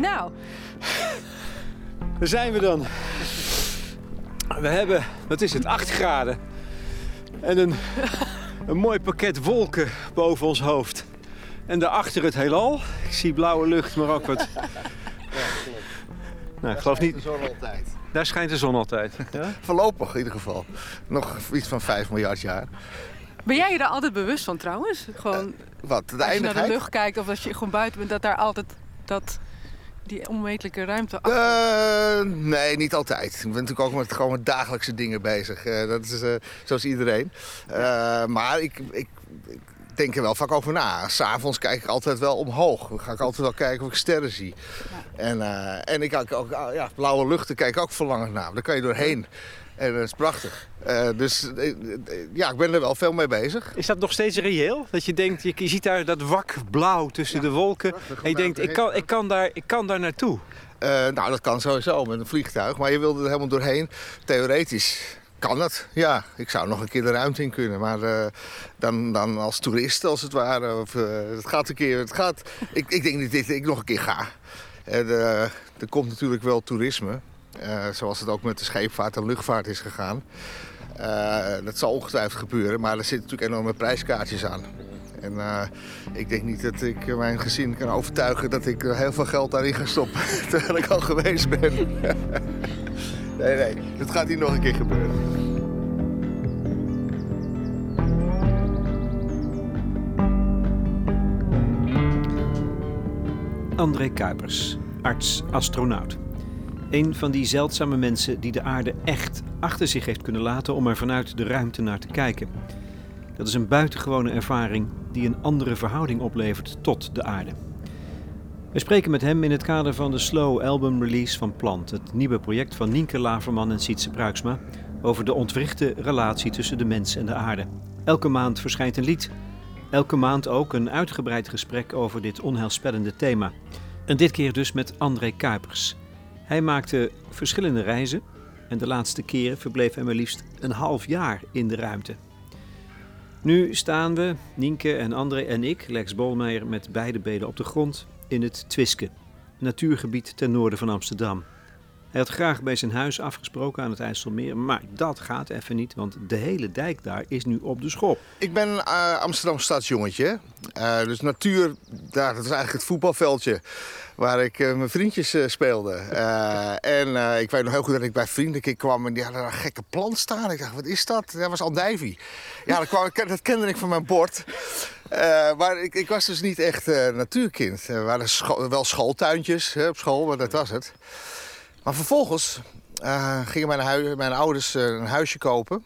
Nou, Daar zijn we dan. We hebben, wat is het, 8 graden. En een, een mooi pakket wolken boven ons hoofd. En daarachter het heelal. Ik zie blauwe lucht, maar ook wat... Nou, ik geloof niet... De zon altijd. Daar schijnt de zon altijd. Ja? Voorlopig in ieder geval. Nog iets van 5 miljard jaar. ben jij je daar altijd bewust van trouwens? Gewoon Wat, de als je naar de lucht kijkt of als je gewoon buiten bent, dat daar altijd dat, die onmetelijke ruimte achter. Eh, nee, niet altijd. Ik ben natuurlijk ook met, gewoon met dagelijkse dingen bezig. Eh, dat is eh, zoals iedereen. Maar ik, ik, ik denk er wel vaak over na. S'avonds kijk ik altijd wel omhoog. Dan ga ik altijd wel kijken of ik sterren zie. En, eh, en ik kijk ook, ah, ja, blauwe luchten kijk ik ook verlangend naar. Daar kan je doorheen. En dat is prachtig. Eh, dus eh, eh, ja, ik ben er wel veel mee bezig. Is dat nog steeds reëel? Dat je denkt, je, je ziet daar dat wak blauw tussen de wolken. En je denkt, ik kan, ik kan, daar, ik kan daar naartoe. Eh, nou, dat kan sowieso met een vliegtuig. Maar je wilde er helemaal doorheen. Theoretisch kan het. Ja, ik zou nog een keer de ruimte in kunnen. Maar eh, dan, dan als toerist, als het ware. Of, eh, het gaat een keer. Het gaat, ik, ik denk niet dat ik nog een keer ga. En, eh, er komt natuurlijk wel toerisme. Eh, zoals het ook met de scheepvaart en luchtvaart is gegaan. Eh, dat zal ongetwijfeld gebeuren. Maar er zitten natuurlijk enorme prijskaartjes aan. En eh, ik denk niet dat ik mijn gezin kan overtuigen dat ik heel veel geld daarin ga stoppen. Terwijl ik al geweest ben. nee, nee, dat gaat hier nog een keer gebeuren. André Kuipers, arts-astronaut. Een van die zeldzame mensen die de aarde echt achter zich heeft kunnen laten om er vanuit de ruimte naar te kijken. Dat is een buitengewone ervaring die een andere verhouding oplevert tot de aarde. We spreken met hem in het kader van de Slow Album Release van Plant, het nieuwe project van Nienke Laverman en Sietse Bruiksma over de ontwrichte relatie tussen de mens en de aarde. Elke maand verschijnt een lied, elke maand ook een uitgebreid gesprek over dit onheilspellende thema. En dit keer dus met André Kuipers. Hij maakte verschillende reizen en de laatste keren verbleef hij maar liefst een half jaar in de ruimte. Nu staan we, Nienke en André en ik, Lex Bolmeijer, met beide benen op de grond in het Twiske, natuurgebied ten noorden van Amsterdam. Hij had graag bij zijn huis afgesproken aan het IJsselmeer, maar dat gaat even niet, want de hele dijk daar is nu op de schop. Ik ben een uh, Amsterdam stadsjongetje. Uh, dus natuur, daar, dat is eigenlijk het voetbalveldje waar ik uh, mijn vriendjes uh, speelde. En ik weet nog heel goed dat ik bij vrienden kwam en die hadden een gekke plant staan. Ik dacht, wat is dat? Dat was andijvie. Ja, dat, kwam, dat kende ik van mijn bord. maar ik, ik, was dus niet echt natuurkind. Er waren wel schooltuintjes hè, op school, maar dat was het. Maar vervolgens gingen mijn, mijn ouders een huisje kopen.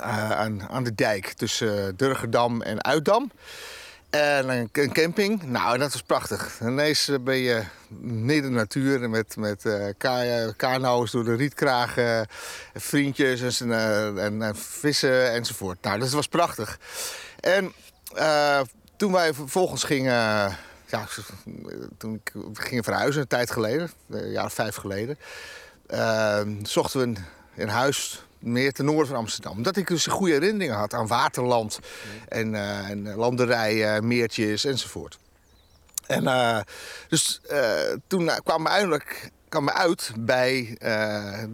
aan, aan de dijk tussen Durgerdam en Uitdam. En een, camping. Nou, dat was prachtig. Ineens ben je midden natuur met, met kano's door de rietkragen, vriendjes en, en, en, vissen enzovoort. Nou, dat was prachtig. En toen wij vervolgens gingen, ja, toen ik ging verhuizen, een tijd geleden, een jaar of vijf geleden, zochten we een, huis meer ten noorden van Amsterdam. Omdat ik dus goede herinneringen had aan waterland en, uh, en landerijen, meertjes enzovoort. En uh, dus toen kwam we eindelijk kwam uit bij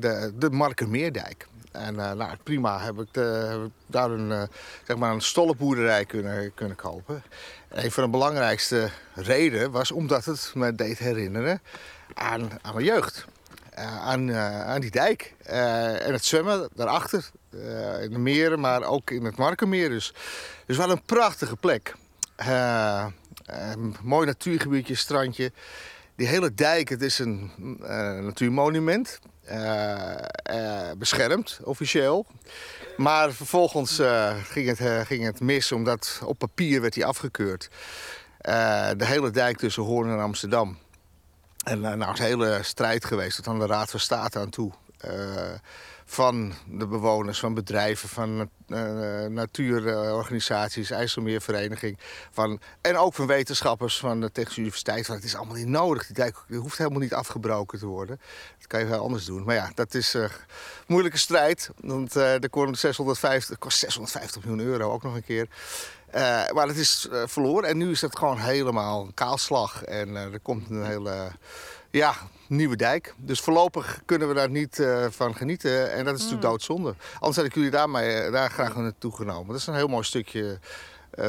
de, de Markermeerdijk. En nou, prima heb ik, de, ik daar een, zeg maar een stollenboerderij kunnen, kunnen kopen. En een van de belangrijkste redenen was omdat het me deed herinneren aan, aan mijn jeugd. Aan, aan die dijk. En het zwemmen daarachter. in de meren, maar ook in het Markenmeer. Dus, dus wel een prachtige plek. mooi natuurgebiedje, strandje. Die hele dijk, het is een natuurmonument. Beschermd, officieel. Maar vervolgens ging, het, ging het mis, omdat op papier werd hij afgekeurd. de hele dijk tussen Hoorn en Amsterdam. En nou, is een hele strijd geweest tot aan de Raad van State aan toe. Van de bewoners, van bedrijven, van uh, natuurorganisaties, IJsselmeervereniging. Van, en ook van wetenschappers van de Technische Universiteit. Van, het is allemaal niet nodig. Die dijk hoeft helemaal niet afgebroken te worden. Dat kan je wel anders doen. Maar ja, dat is een moeilijke strijd. Want uh, kost 650, kost 650 miljoen euro ook nog een keer. Maar het is verloren en nu is het gewoon helemaal kaalslag. En er komt een hele ja, nieuwe dijk. Dus voorlopig kunnen we daar niet van genieten. En dat is natuurlijk doodzonde. Anders had ik jullie daar, maar, daar graag naartoe genomen. Dat is een heel mooi stukje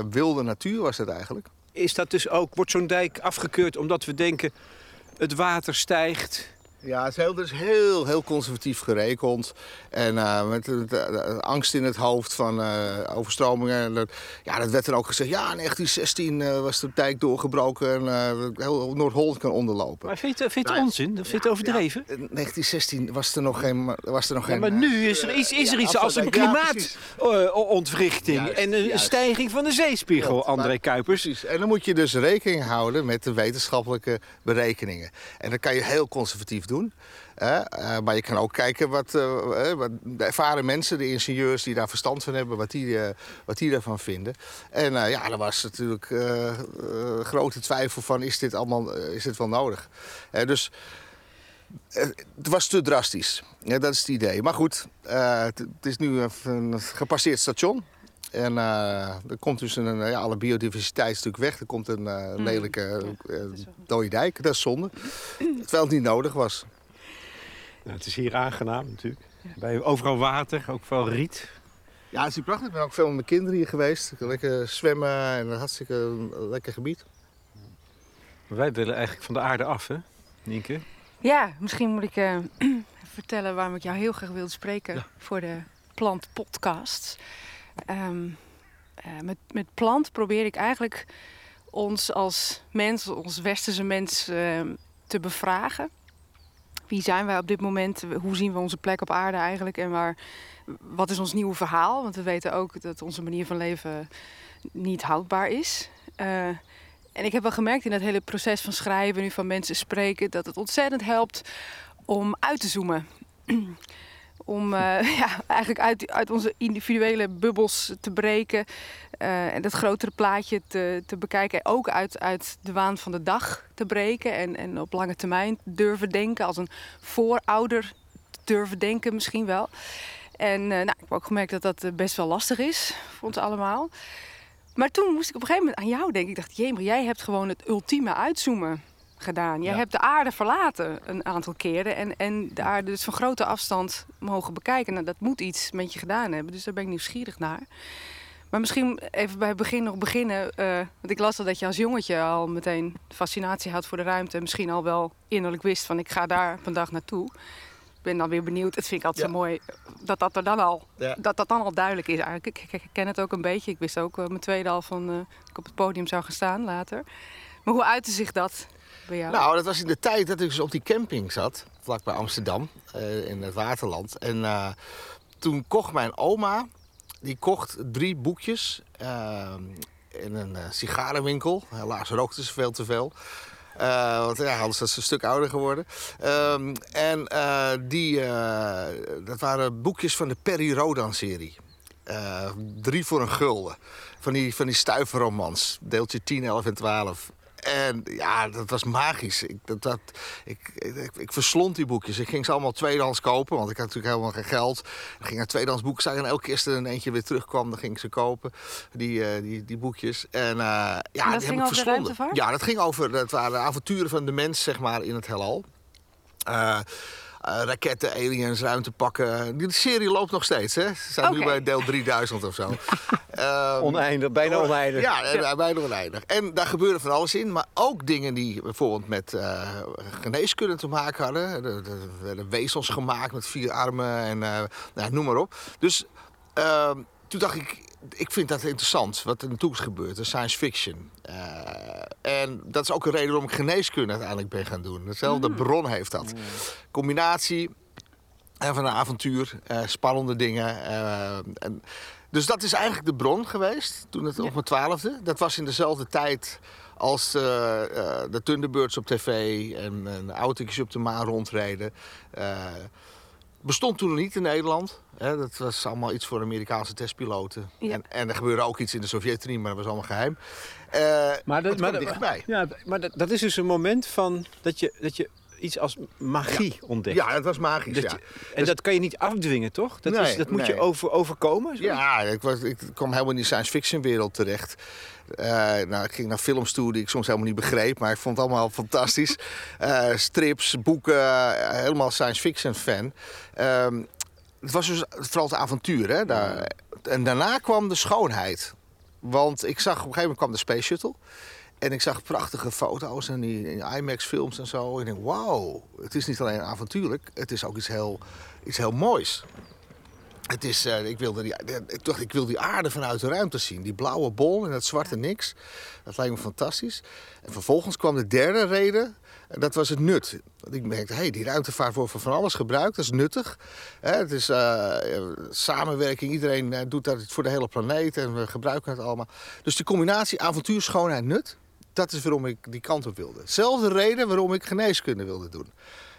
wilde natuur was het eigenlijk. Is dat dus ook, wordt zo'n dijk afgekeurd omdat we denken... het water stijgt, ja, het is heel, dus heel, heel conservatief gerekend. En uh, met de, angst in het hoofd van uh, overstromingen. Dat, ja, dat werd dan ook gezegd. Ja, in 1916 uh, was de dijk doorgebroken en heel Noord-Holland kan onderlopen. Maar vind je, vind je het onzin? Vind je het overdreven? Ja, in 1916 was er nog geen... Was er nog ja, geen maar nu is er, is, is er iets als een klimaatontwrichting en een juist. stijging van de zeespiegel, André Kuipers. Precies. En dan moet je dus rekening houden met de wetenschappelijke berekeningen. En dat kan je heel conservatief doen Uh, maar je kan ook kijken wat, uh, wat, de ervaren mensen, de ingenieurs die daar verstand van hebben, wat die, wat die daarvan vinden. En ja, er was natuurlijk grote twijfel van is dit allemaal is dit wel nodig. dus het was te drastisch. Ja, dat is het idee. Maar goed, het is nu een gepasseerd station. En er komt dus een, ja, alle biodiversiteit is natuurlijk weg. Er komt een uh, lelijke uh, dode dijk. Dat is zonde. Terwijl het niet nodig was. Nou, het is hier aangenaam natuurlijk. Ja. Bij overal water, ook veel riet. Ja, het is hier prachtig. Ik ben ook veel met mijn kinderen hier geweest. Lekker zwemmen en een hartstikke lekker gebied. Maar wij willen eigenlijk van de aarde af, hè, Nienke? Ja, misschien moet ik uh, vertellen waarom ik jou heel graag wilde spreken ja. voor de Plant Podcast. Um, uh, met, met plant probeer ik eigenlijk ons als mens, ons westerse mens, uh, te bevragen. Wie zijn wij op dit moment? Hoe zien we onze plek op aarde eigenlijk? En waar, wat is ons nieuwe verhaal? Want we weten ook dat onze manier van leven niet houdbaar is. Uh, en ik heb wel gemerkt in dat hele proces van schrijven, nu van mensen spreken, dat het ontzettend helpt om uit te zoomen. om uh, ja, eigenlijk uit, uit onze individuele bubbels te breken. Uh, en dat grotere plaatje te, te bekijken. Ook uit, uit de waan van de dag te breken. En, en op lange termijn durven denken. Als een voorouder durven denken misschien wel. En uh, nou, ik heb ook gemerkt dat dat best wel lastig is voor ons allemaal. Maar toen moest ik op een gegeven moment aan jou denken. Ik dacht, jee, jij hebt gewoon het ultieme uitzoomen gedaan. Je ja. hebt de aarde verlaten een aantal keren en, en de aarde dus van grote afstand mogen bekijken. Nou, dat moet iets met je gedaan hebben, dus daar ben ik nieuwsgierig naar. Maar misschien even bij het begin nog beginnen. Uh, want ik las al dat je als jongetje al meteen fascinatie had voor de ruimte. En misschien al wel innerlijk wist van ik ga daar op een dag naartoe. Ik ben dan weer benieuwd. Het vind ik altijd ja. zo mooi dat dat er dan al, ja. dat dat dan al duidelijk is eigenlijk. Ik, ik, ik, ken het ook een beetje. Ik wist ook uh, mijn tweede al van uh, dat ik op het podium zou gaan staan later. Maar hoe uitte zich dat bij? Nou, dat was in de tijd dat ik dus op die camping zat, vlakbij Amsterdam, uh, in het Waterland. En uh, toen kocht mijn oma, die kocht drie boekjes uh, in een sigarenwinkel. Helaas rookte ze veel te veel. Want ja, anders was ze een stuk ouder geworden. Um, en die, dat waren boekjes van de Perry Rodan-serie. drie voor een gulden. Van die, van die stuiverromans. Deeltje 10, 11 en 12. En ja, dat was magisch. Ik, dat, dat, ik, ik, ik, verslond die boekjes. Ik ging ze allemaal tweedehands kopen, want ik had natuurlijk helemaal geen geld. Ik ging naar tweedehands boeken staan en elke keer als er een eentje weer terugkwam, dan ging ik ze kopen, die, uh, die, die boekjes. En uh, ja, en dat die ging heb ik verslond. ruimtevaart? Ja, dat ging over, dat waren avonturen van de mens, zeg maar, in het heelal. Uh, raketten, aliens, ruimtepakken. Die serie loopt nog steeds, hè? Ze zijn nu bij deel 3000 of zo. Ehm, Oneindig, bijna oneindig. Ja, ja, bijna oneindig. En daar gebeurde van alles in. Maar ook dingen die bijvoorbeeld met eh, geneeskunde te maken hadden. Er er werden wezels gemaakt met vier armen en eh, nou, noem maar op. Dus ehm, toen dacht ik, ik vind dat interessant, wat er in de toekomst gebeurt, de science fiction. Uh, en dat is ook een reden waarom ik geneeskunde uiteindelijk ben gaan doen. Dezelfde Mm. bron heeft dat. Combinatie eh, van een avontuur, eh, spannende dingen. eh, en, dus dat is eigenlijk de bron geweest, toen het Ja. op mijn twaalfde. Dat was in dezelfde tijd als eh, eh, de Thunderbirds op tv en, en autootjes op de maan rondreden. Bestond toen nog niet in Nederland. Hè, dat was allemaal iets voor Amerikaanse testpiloten. Ja. En, en er gebeurde ook iets in de Sovjet-Unie, maar dat was allemaal geheim. Eh, Maar, dat, maar, dichtbij. ja, maar dat, dat is dus een moment van dat je, dat je iets als magie ontdekt. Ja, het was magisch, Dat ja. je- en dat kan je niet afdwingen, toch? Dat, is, Nee, dat moet je over, overkomen. zo? Ja, ik, was, ik kwam helemaal in die science fiction wereld terecht. Eh, nou, ik ging naar films toe die ik soms helemaal niet begreep, maar ik vond het allemaal fantastisch. Eh, strips, boeken, eh, helemaal science fiction fan. Ehm, het was dus vooral het avontuur. Hè? Daar, en daarna kwam de schoonheid. Want ik zag op een gegeven moment kwam de Space Shuttle. En ik zag prachtige foto's en die, die IMAX-films en zo. En ik denk, wauw, het is niet alleen avontuurlijk, het is ook iets heel, iets heel moois. Het is, eh, ik, wilde die, ik dacht, ik wil die aarde vanuit de ruimte zien. Die blauwe bol en dat zwarte niks. Dat lijkt me fantastisch. En vervolgens kwam de derde reden. En dat was het nut. Want ik merkte, hey, die ruimtevaart wordt voor van alles gebruikt. Dat is nuttig. Hè, het is eh, samenwerking. Iedereen eh, doet dat voor de hele planeet. En we gebruiken het allemaal. Dus die combinatie avontuur, schoonheid, nut. Dat is waarom ik die kant op wilde. Zelfde reden waarom ik geneeskunde wilde doen.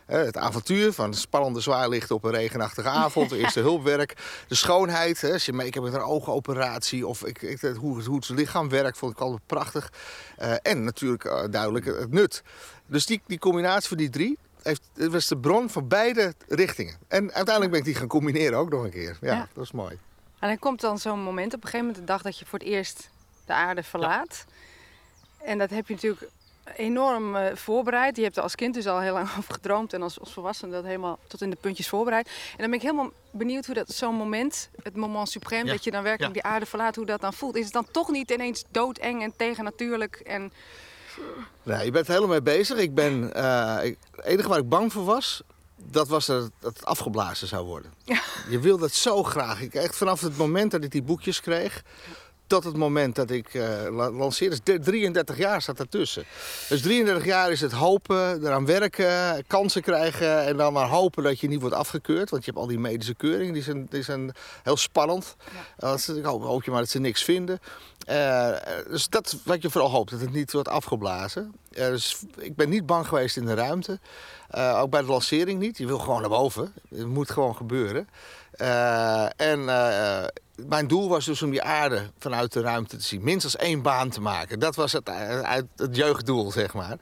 Het avontuur van spannende zwaarlichten op een regenachtige avond, eerste hulpwerk. De schoonheid, hè, als je mee hebt met een oogoperatie of ik, ik, hoe, het- hoe het lichaam werkt, vond ik altijd prachtig. Eh, en natuurlijk eh, duidelijk het nut. Dus die, die combinatie van die drie heeft, het was de bron van beide richtingen. En uiteindelijk ben ik die gaan combineren ook nog een keer. Ja, Ja. dat is mooi. En dan komt dan zo'n moment, op een gegeven moment de dag dat je voor het eerst de aarde verlaat. En dat heb je natuurlijk enorm eh, voorbereid. Je hebt er als kind dus al heel lang over gedroomd en als, als volwassene dat helemaal tot in de puntjes voorbereid. En dan ben ik helemaal benieuwd hoe dat zo'n moment, het moment suprême, Ja. dat je dan werkelijk Ja. die aarde verlaat, hoe dat dan voelt. Is het dan toch niet ineens doodeng en tegennatuurlijk en Nee, je bent er helemaal mee bezig. Ik ben, eh, ik- het enige waar ik bang voor was, dat was dat het, dat afgeblazen zou worden. Ja. Je wilde het zo graag. Ik, echt vanaf het moment dat ik die boekjes kreeg, tot het moment dat ik eh, la- lanceerde. Dus de- 33 jaar staat ertussen. Dus 33 jaar is het hopen, eraan werken, kansen krijgen en dan maar hopen dat je niet wordt afgekeurd. Want je hebt al die medische keuringen, die zijn, die zijn heel spannend. Als, ik hoop, hoop je maar dat ze niks vinden. Eh, dus dat is wat je vooral hoopt, dat het niet wordt afgeblazen. Eh, dus ik ben niet bang geweest in de ruimte. Eh, ook bij de lancering niet. Je wil gewoon naar boven. Het moet gewoon gebeuren. Eh, en eh, mijn doel was dus om die aarde vanuit de ruimte te zien. Minstens één baan te maken. Dat was het, eh, uit het jeugddoel, zeg maar.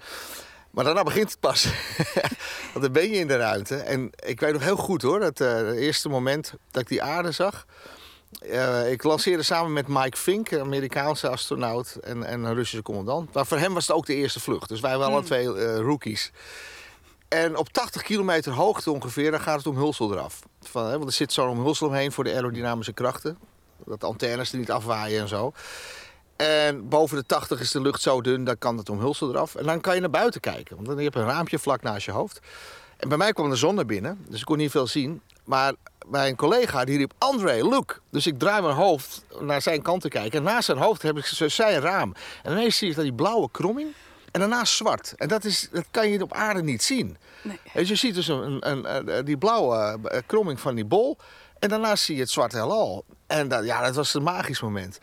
Maar daarna begint het pas. Want dan ben je in de ruimte. En ik weet nog heel goed hoor, dat eh, het eerste moment dat ik die aarde zag. Eh, ik lanceerde samen met Mike Fink, een Amerikaanse astronaut en, en een Russische commandant. Maar voor hem was het ook de eerste vlucht. Dus wij waren alle Hmm. twee eh, rookies. En op 80 kilometer hoogte ongeveer, dan gaat het omhulsel eraf. Want er zit zo'n omhulsel omheen voor de aerodynamische krachten. Dat de antennes er niet afwaaien en zo. En boven de 80 is de lucht zo dun, dan kan het omhulsel eraf. En dan kan je naar buiten kijken. Want dan heb je een raampje vlak naast je hoofd. En bij mij kwam de zon naar binnen, dus ik kon niet veel zien. Maar mijn collega die riep, André, look. Dus ik draai mijn hoofd naar zijn kant te kijken. En naast zijn hoofd heb ik zijn raam. En ineens zie je dat die blauwe kromming. En daarna zwart. En dat, is, dat kan je op aarde niet zien. Nee. Dus je ziet dus een, een, een- die blauwe eh, kromming van die bol. En daarna zie je het zwarte heelal. En dat, ja, dat was een magisch moment.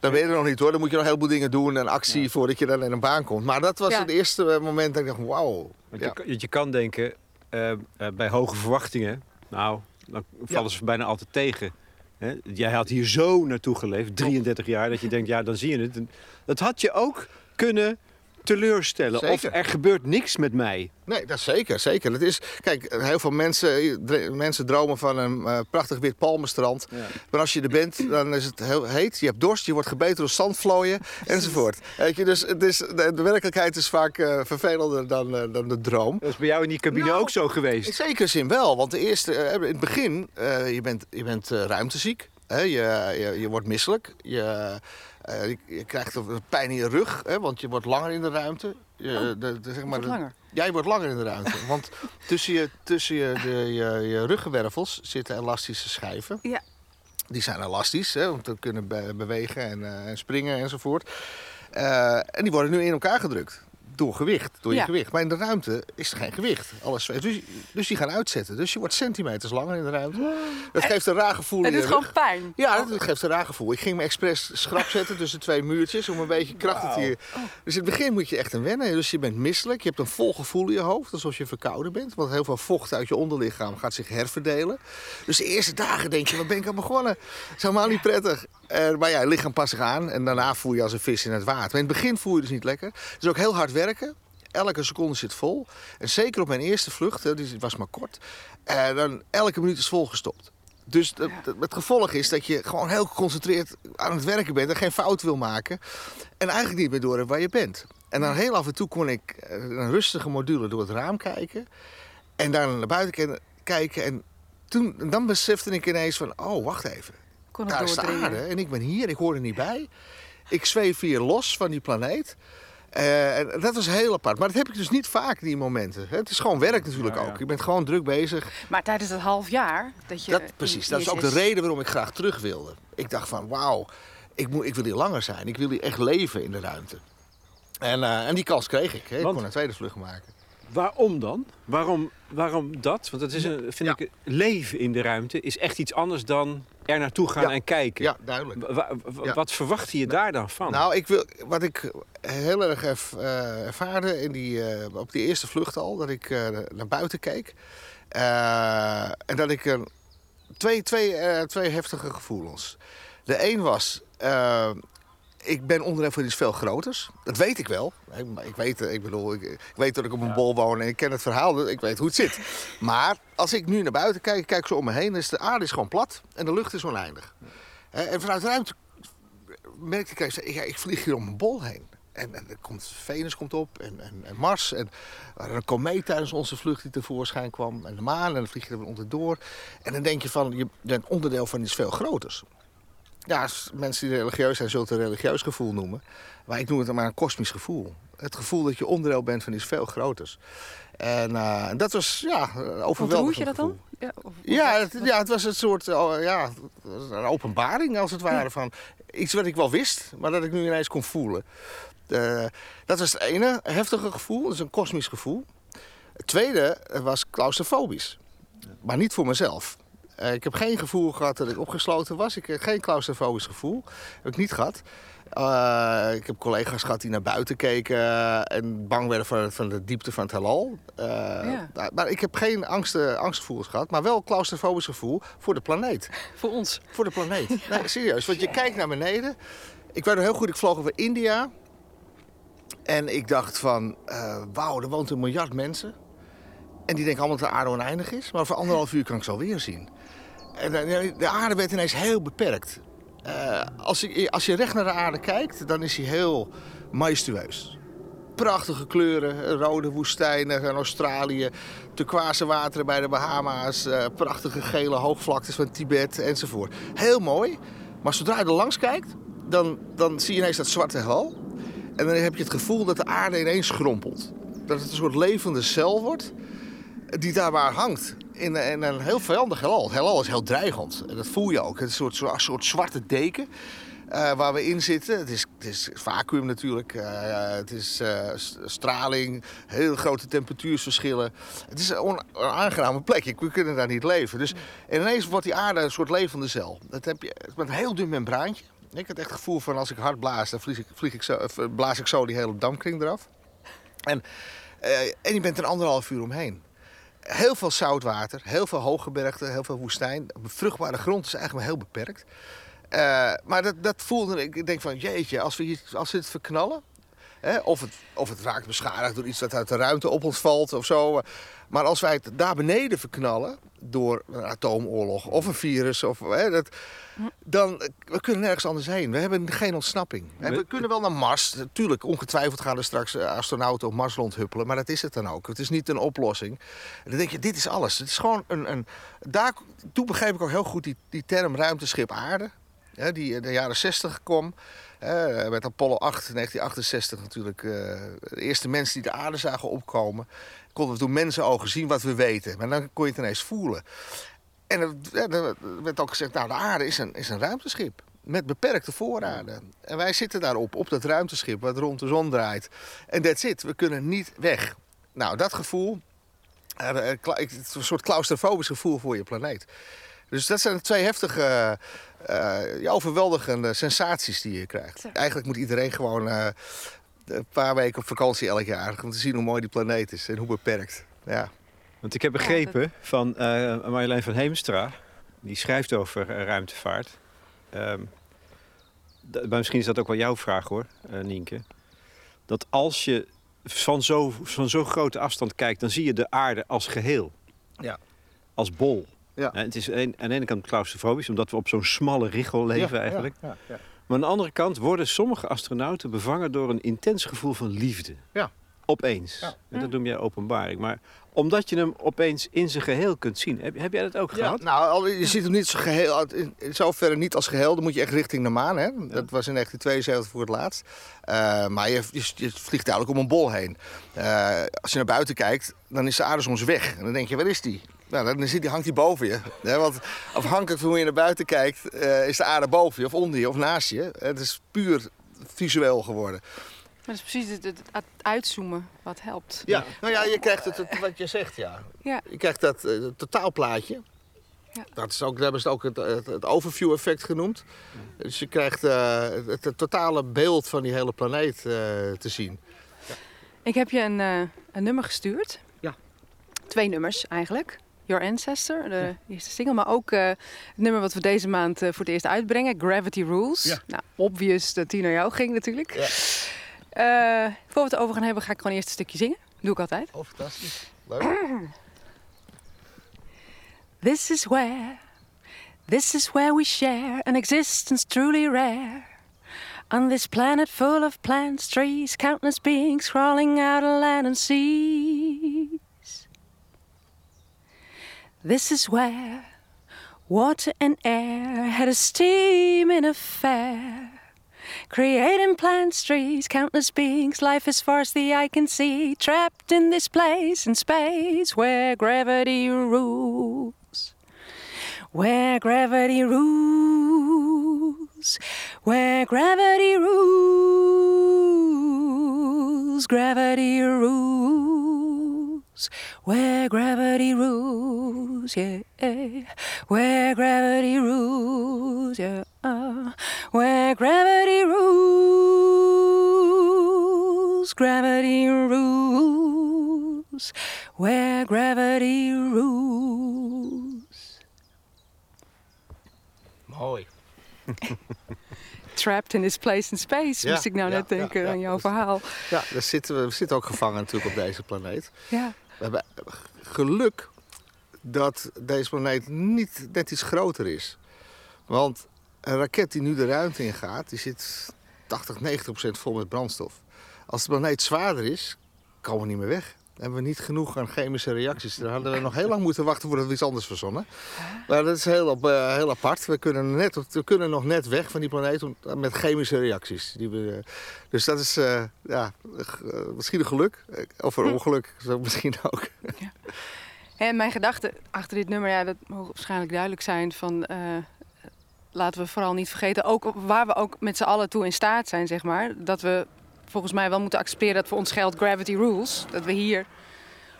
Dan ben je nog niet hoor. Dan moet je nog een heleboel dingen doen en actie voordat je dan in een baan komt. Maar dat was Ja. het eerste eh, moment dat ik dacht, wauw. Want Ja. je, kan- je kan denken, eh, eh, bij hoge verwachtingen, nou, dan vallen ze bijna altijd tegen. Hè? Jij had hier zo naartoe geleefd, 33 jaar, dat je denkt, ja, dan zie je het. Dat had je ook kunnen teleurstellen. Of er gebeurt niks met mij. Nee, dat zeker, zeker. Het is, kijk, heel veel mensen, dre- mensen dromen van een eh, prachtig wit palmenstrand. Maar als je er bent, dan is het heel heet. Je hebt dorst, je wordt gebeten door zandvlooien enzovoort. Weet je, dus het is, de, de werkelijkheid is vaak eh, vervelender dan, eh, dan de droom. Dat is bij jou in die cabine Nou, ook zo In geweest. zekere zin wel, want de eerste, eh, in het begin, eh, je bent, je bent eh, ruimteziek. Je, je, je wordt misselijk. Je, eh, je, krijgt pijn in je rug, hè? want je wordt langer in de ruimte. Je, de, de- zeg maar, wordt langer. Jij wordt langer in de ruimte. Want tussen je, tussen je, de, je, je ruggenwervels zitten elastische schijven. Ja. Die zijn elastisch, hè, om te kunnen be- bewegen en, eh, en springen enzovoort. Eh, en die worden nu in elkaar gedrukt. Door gewicht, door je Ja. gewicht. Maar in de ruimte is er geen gewicht. Alles zweeft. Dus, dus die gaan uitzetten. Dus je wordt centimeters langer in de ruimte. Dat geeft een raar gevoel Het is gewoon rug. pijn. Ja, dat geeft een raar gevoel. Ik ging me expres schrap zetten tussen twee muurtjes om een beetje kracht te Dus in het begin moet je echt aan wennen. Dus je bent misselijk. Je hebt een vol gevoel in je hoofd, alsof je verkouden bent. Want heel veel vocht uit je onderlichaam gaat zich herverdelen. Dus de eerste dagen denk je, wat ben ik aan begonnen? Dat is helemaal niet prettig. Eh, maar ja, je lichaam past zich aan en daarna voel je als een vis in het water. Maar in het begin voel je dus niet lekker. Het is ook heel hard werken. Elke seconde zit vol. En zeker op mijn eerste vlucht, hè, die was maar kort, eh, dan elke minuut is volgestopt. Dus het, gevolg is dat je gewoon heel geconcentreerd aan het werken bent en geen fout wil maken. En eigenlijk niet meer door hebt waar je bent. En dan heel af en toe kon ik eh, een rustige module door het raam kijken. En dan naar buiten ken- kijken. En toen, dan besefte ik ineens van, oh wacht even. Kon het Daar is de doordringen. aarde en ik ben hier, ik hoor er niet bij. Ik zweef hier los van die planeet. Eh, en dat was heel apart. Maar dat heb ik dus niet vaak, die momenten. Het is gewoon werk natuurlijk Ja, ja. ook. Je bent gewoon druk bezig. Maar tijdens het half jaar dat je... Dat, precies, dat is ook de reden waarom ik graag terug wilde. Ik dacht van, wauw, ik, moet, ik wil hier langer zijn. Ik wil hier echt leven in de ruimte. En, eh, en die kans kreeg ik. Hè. Ik Want- kon een tweede vlucht maken. Waarom dan? Waarom, waarom dat? Want het is een, vind Ja. ik, leven in de ruimte is echt iets anders dan er naartoe gaan Ja. en kijken. Ja, duidelijk. Wa- Ja. Wat verwachtte je daar dan van? Nou, ik wil, wat ik heel erg erv- eh, ervaarde in die, eh, op die eerste vlucht al, dat ik eh, naar buiten keek. En dat ik een, twee, twee, twee heftige gevoelens. De een was, ik ben onderdeel van iets veel groters. Dat weet ik wel. Ik, weet, eh, ik bedoel, ik, ik weet dat ik op een bol woon en ik ken het verhaal. dus Ik weet hoe het zit. Maar als ik nu naar buiten kijk, kijk zo om me heen, is de aarde is gewoon plat en de lucht is oneindig. En vanuit de ruimte merkte ik, ik, ja, ik vlieg hier om een bol heen. En, en er komt, Venus komt op en, en, en Mars. En er een komeet tijdens onze vlucht die tevoorschijn kwam. En de maan en dan vlieg je er onderdoor. En dan denk je van, je bent onderdeel van iets veel groters. Ja, mensen die religieus zijn, zullen het een religieus gevoel noemen. Maar ik noem het dan maar een kosmisch gevoel. Het gevoel dat je onderdeel bent van iets veel groters. En eh, dat was, ja, overweldigend Ontroert je dat gevoel. dan? Ja, of- of Ja, wat? het, ja, het was een soort oh, ja, een openbaring als het ware. Van iets wat ik wel wist, maar dat ik nu ineens kon voelen. Eh, dat was het ene heftige gevoel, dat is een kosmisch gevoel. Het tweede was claustrofobisch, maar niet voor mezelf. Eh, ik heb geen gevoel gehad dat ik opgesloten was. Ik heb geen claustrofobisch gevoel. heb ik niet gehad. Eh, ik heb collega's gehad die naar buiten keken en bang werden van, van de diepte van het heelal. Eh, Ja. maar- ik heb geen angsten, angstgevoelens gehad, maar wel claustrofobisch gevoel voor de planeet. Voor ons. Voor de planeet. Nee, serieus. Want je kijkt naar beneden. Ik weet nog heel goed, ik vloog over India. En ik dacht van, eh, wauw, er woont een miljard mensen. En die denken allemaal dat de aarde oneindig is. Maar voor anderhalf uur kan ik ze alweer zien. En de, de aarde werd ineens heel beperkt. Eh, als, je, als je recht naar de aarde kijkt, dan is hij heel majestueus. Prachtige kleuren, rode woestijnen in Australië, turquoise wateren bij de Bahama's, eh, prachtige gele hoogvlaktes van Tibet enzovoort. Heel mooi, maar zodra je er langs kijkt, dan, dan zie je ineens dat zwarte hel. En dan heb je het gevoel dat de aarde ineens schrompelt. Dat het een soort levende cel wordt die daar maar hangt. In, een heel vijandig heelal. Het heelal is heel dreigend. En dat voel je ook. Het is een soort, soort zwarte deken eh, waar we in zitten. Het is, het is vacuüm natuurlijk. Eh, het is eh, straling, heel grote temperatuursverschillen. Het is een on- een aangename plek. We kunnen daar niet leven. Dus en ineens wordt die aarde een soort levende cel. Dat heb je, met een heel dun membraantje. Ik had echt het gevoel van als ik hard blaas, dan vlieg ik, vlieg ik zo, blaas ik zo die hele dampkring eraf. En, en je bent er anderhalf uur omheen. Heel veel zoutwater, heel veel hooggebergte, heel veel woestijn. Vruchtbare grond is eigenlijk maar heel beperkt. Eh, maar dat, dat voelde ik. Ik denk van jeetje, als we, als we het verknallen. Hè, of, het, of het raakt beschadigd door iets dat uit de ruimte op ons valt of zo. Maar als wij het daar beneden verknallen. Door een atoomoorlog of een virus. Of, hè, dat, dan we kunnen nergens anders heen. We hebben geen ontsnapping. Hè, We kunnen wel naar Mars. Natuurlijk, ongetwijfeld gaan er straks eh, astronauten op Mars rondhuppelen. Maar dat is het dan ook. Het is niet een oplossing. En dan denk je, dit is alles. Het is gewoon een. een daar, toen begreep ik ook heel goed die, die term ruimteschip aarde. Hè, die in de jaren 60 kwam. Met Apollo 8 in 1968 natuurlijk. eh, de eerste mensen die de aarde zagen opkomen. Konden we toen mensenogen zien wat we weten. Maar dan kon je het ineens voelen. En er, er werd ook gezegd, nou de aarde is een, is een ruimteschip. met beperkte voorraden. En wij zitten daarop, op dat ruimteschip wat rond de zon draait. En that's it, we kunnen niet weg. Nou, dat gevoel, eh, eh, een soort claustrofobisch gevoel voor je planeet. Dus dat zijn twee heftige, ja, overweldigende sensaties die je krijgt. Zo. Eigenlijk moet iedereen gewoon eh, een paar weken op vakantie elk jaar... om te zien hoe mooi die planeet is en hoe beperkt. Ja. Want ik heb Ja, begrepen van eh, Marjolein van Heemstra, die schrijft over eh, ruimtevaart. Ehm, maar misschien is dat ook wel jouw vraag hoor, eh, Nienke. Dat als je van zo, van zo grote afstand kijkt, dan zie je de aarde als geheel. Ja. Als bol. Ja. En het is een, aan de ene kant claustrofobisch, omdat we op zo'n smalle richel leven Ja, eigenlijk. ja, ja. Maar aan de andere kant worden sommige astronauten bevangen door een intens gevoel van liefde. Ja. Opeens. En dat noem jij openbaring. Maar omdat je hem opeens in zijn geheel kunt zien. Heb, heb jij dat ook gehad? nou, je ziet hem niet zo geheel, in zoverre niet als geheel. Dan moet je echt richting de maan. Hè? Dat was in 1972 voor het laatst. Eh, maar je, je, je vliegt duidelijk om een bol heen. Eh, als je naar buiten kijkt, dan is de aarde soms weg. En dan denk je, waar is die? Nou, dan zit die, hangt die boven je. Hè? Want afhankelijk van hoe je naar buiten kijkt, eh, is de aarde boven je of onder je of naast je. Het is puur visueel geworden. Maar dat is precies het, het, het uitzoomen wat helpt. Ja, nou ja, je krijgt het, het- wat je zegt, ja. Ja. Je krijgt dat eh, totaalplaatje. Ja. Dat, is ook, hebben ze ook het, overview effect genoemd. Dus je krijgt eh, het, totale beeld van die hele planeet te zien. Ik heb je een, een nummer gestuurd. Ja. Twee nummers eigenlijk. Your Ancestor, de eerste single. Maar ook eh, het nummer wat we deze maand eh, voor het eerst uitbrengen. Gravity Rules. Ja. Nou, obvious dat die naar jou ging natuurlijk. Ja. Eh, voor we het over gaan hebben, ga ik gewoon eerst een stukje zingen. Doe ik altijd. Oh, fantastisch. Leuk. This is where, this is where we share an existence truly rare. On this planet full of plants, trees, countless beings crawling out of land and seas. This is where water and air had a steaming affair. Creating plants, trees, countless beings, life as far as the eye can see, trapped in this place in space where gravity rules. Where gravity rules, where gravity rules, gravity rules, where gravity rules, yeah, where gravity rules, yeah, where gravity rules, gravity rules, where gravity rules. Mooi. Trapped in this place in space, Ja, moest ik nou ja, net denken ja, aan jouw verhaal. Ja, daar zitten we, we zitten ook gevangen natuurlijk op deze planeet. Ja, We hebben geluk dat deze planeet niet net iets groter is. Want een raket die nu de ruimte in gaat, die zit 80, 90 procent vol met brandstof. Als de planeet zwaarder is, komen we niet meer weg. Hebben we niet genoeg aan chemische reacties. Dan hadden we nog heel lang moeten wachten voordat we iets anders verzonnen. Maar dat is heel, op- eh, heel apart. We kunnen, net, we kunnen nog net weg van die planeet om- met chemische reacties. Die we, eh, dus dat is eh, ja, eh, misschien een geluk. eh, Of een ongeluk, zo misschien ook. En mijn gedachte achter dit nummer, ja, dat mogen waarschijnlijk duidelijk zijn van... eh, laten we vooral niet vergeten, ook waar we ook met z'n allen toe in staat zijn, zeg maar. Dat we volgens mij wel moeten accepteren dat voor ons geldt gravity rules. Dat we hier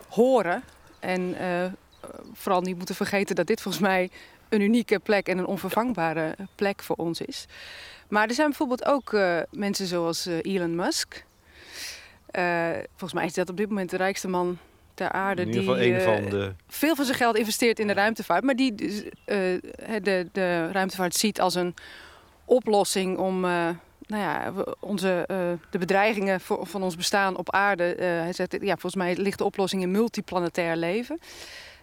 horen. En eh, vooral niet moeten vergeten dat dit volgens mij een unieke plek en een onvervangbare plek voor ons is. Maar er zijn bijvoorbeeld ook eh, mensen zoals eh, Elon Musk. Volgens mij is dat op dit moment de rijkste man ter aarde. In ieder die, geval een van de... veel van zijn geld investeert in de ruimtevaart. Maar die de, de ruimtevaart ziet als een oplossing om nou ja, onze, eh, de bedreigingen voor, van ons bestaan op aarde. eh, hij zegt, ja, volgens mij ligt de oplossing in multiplanetair leven.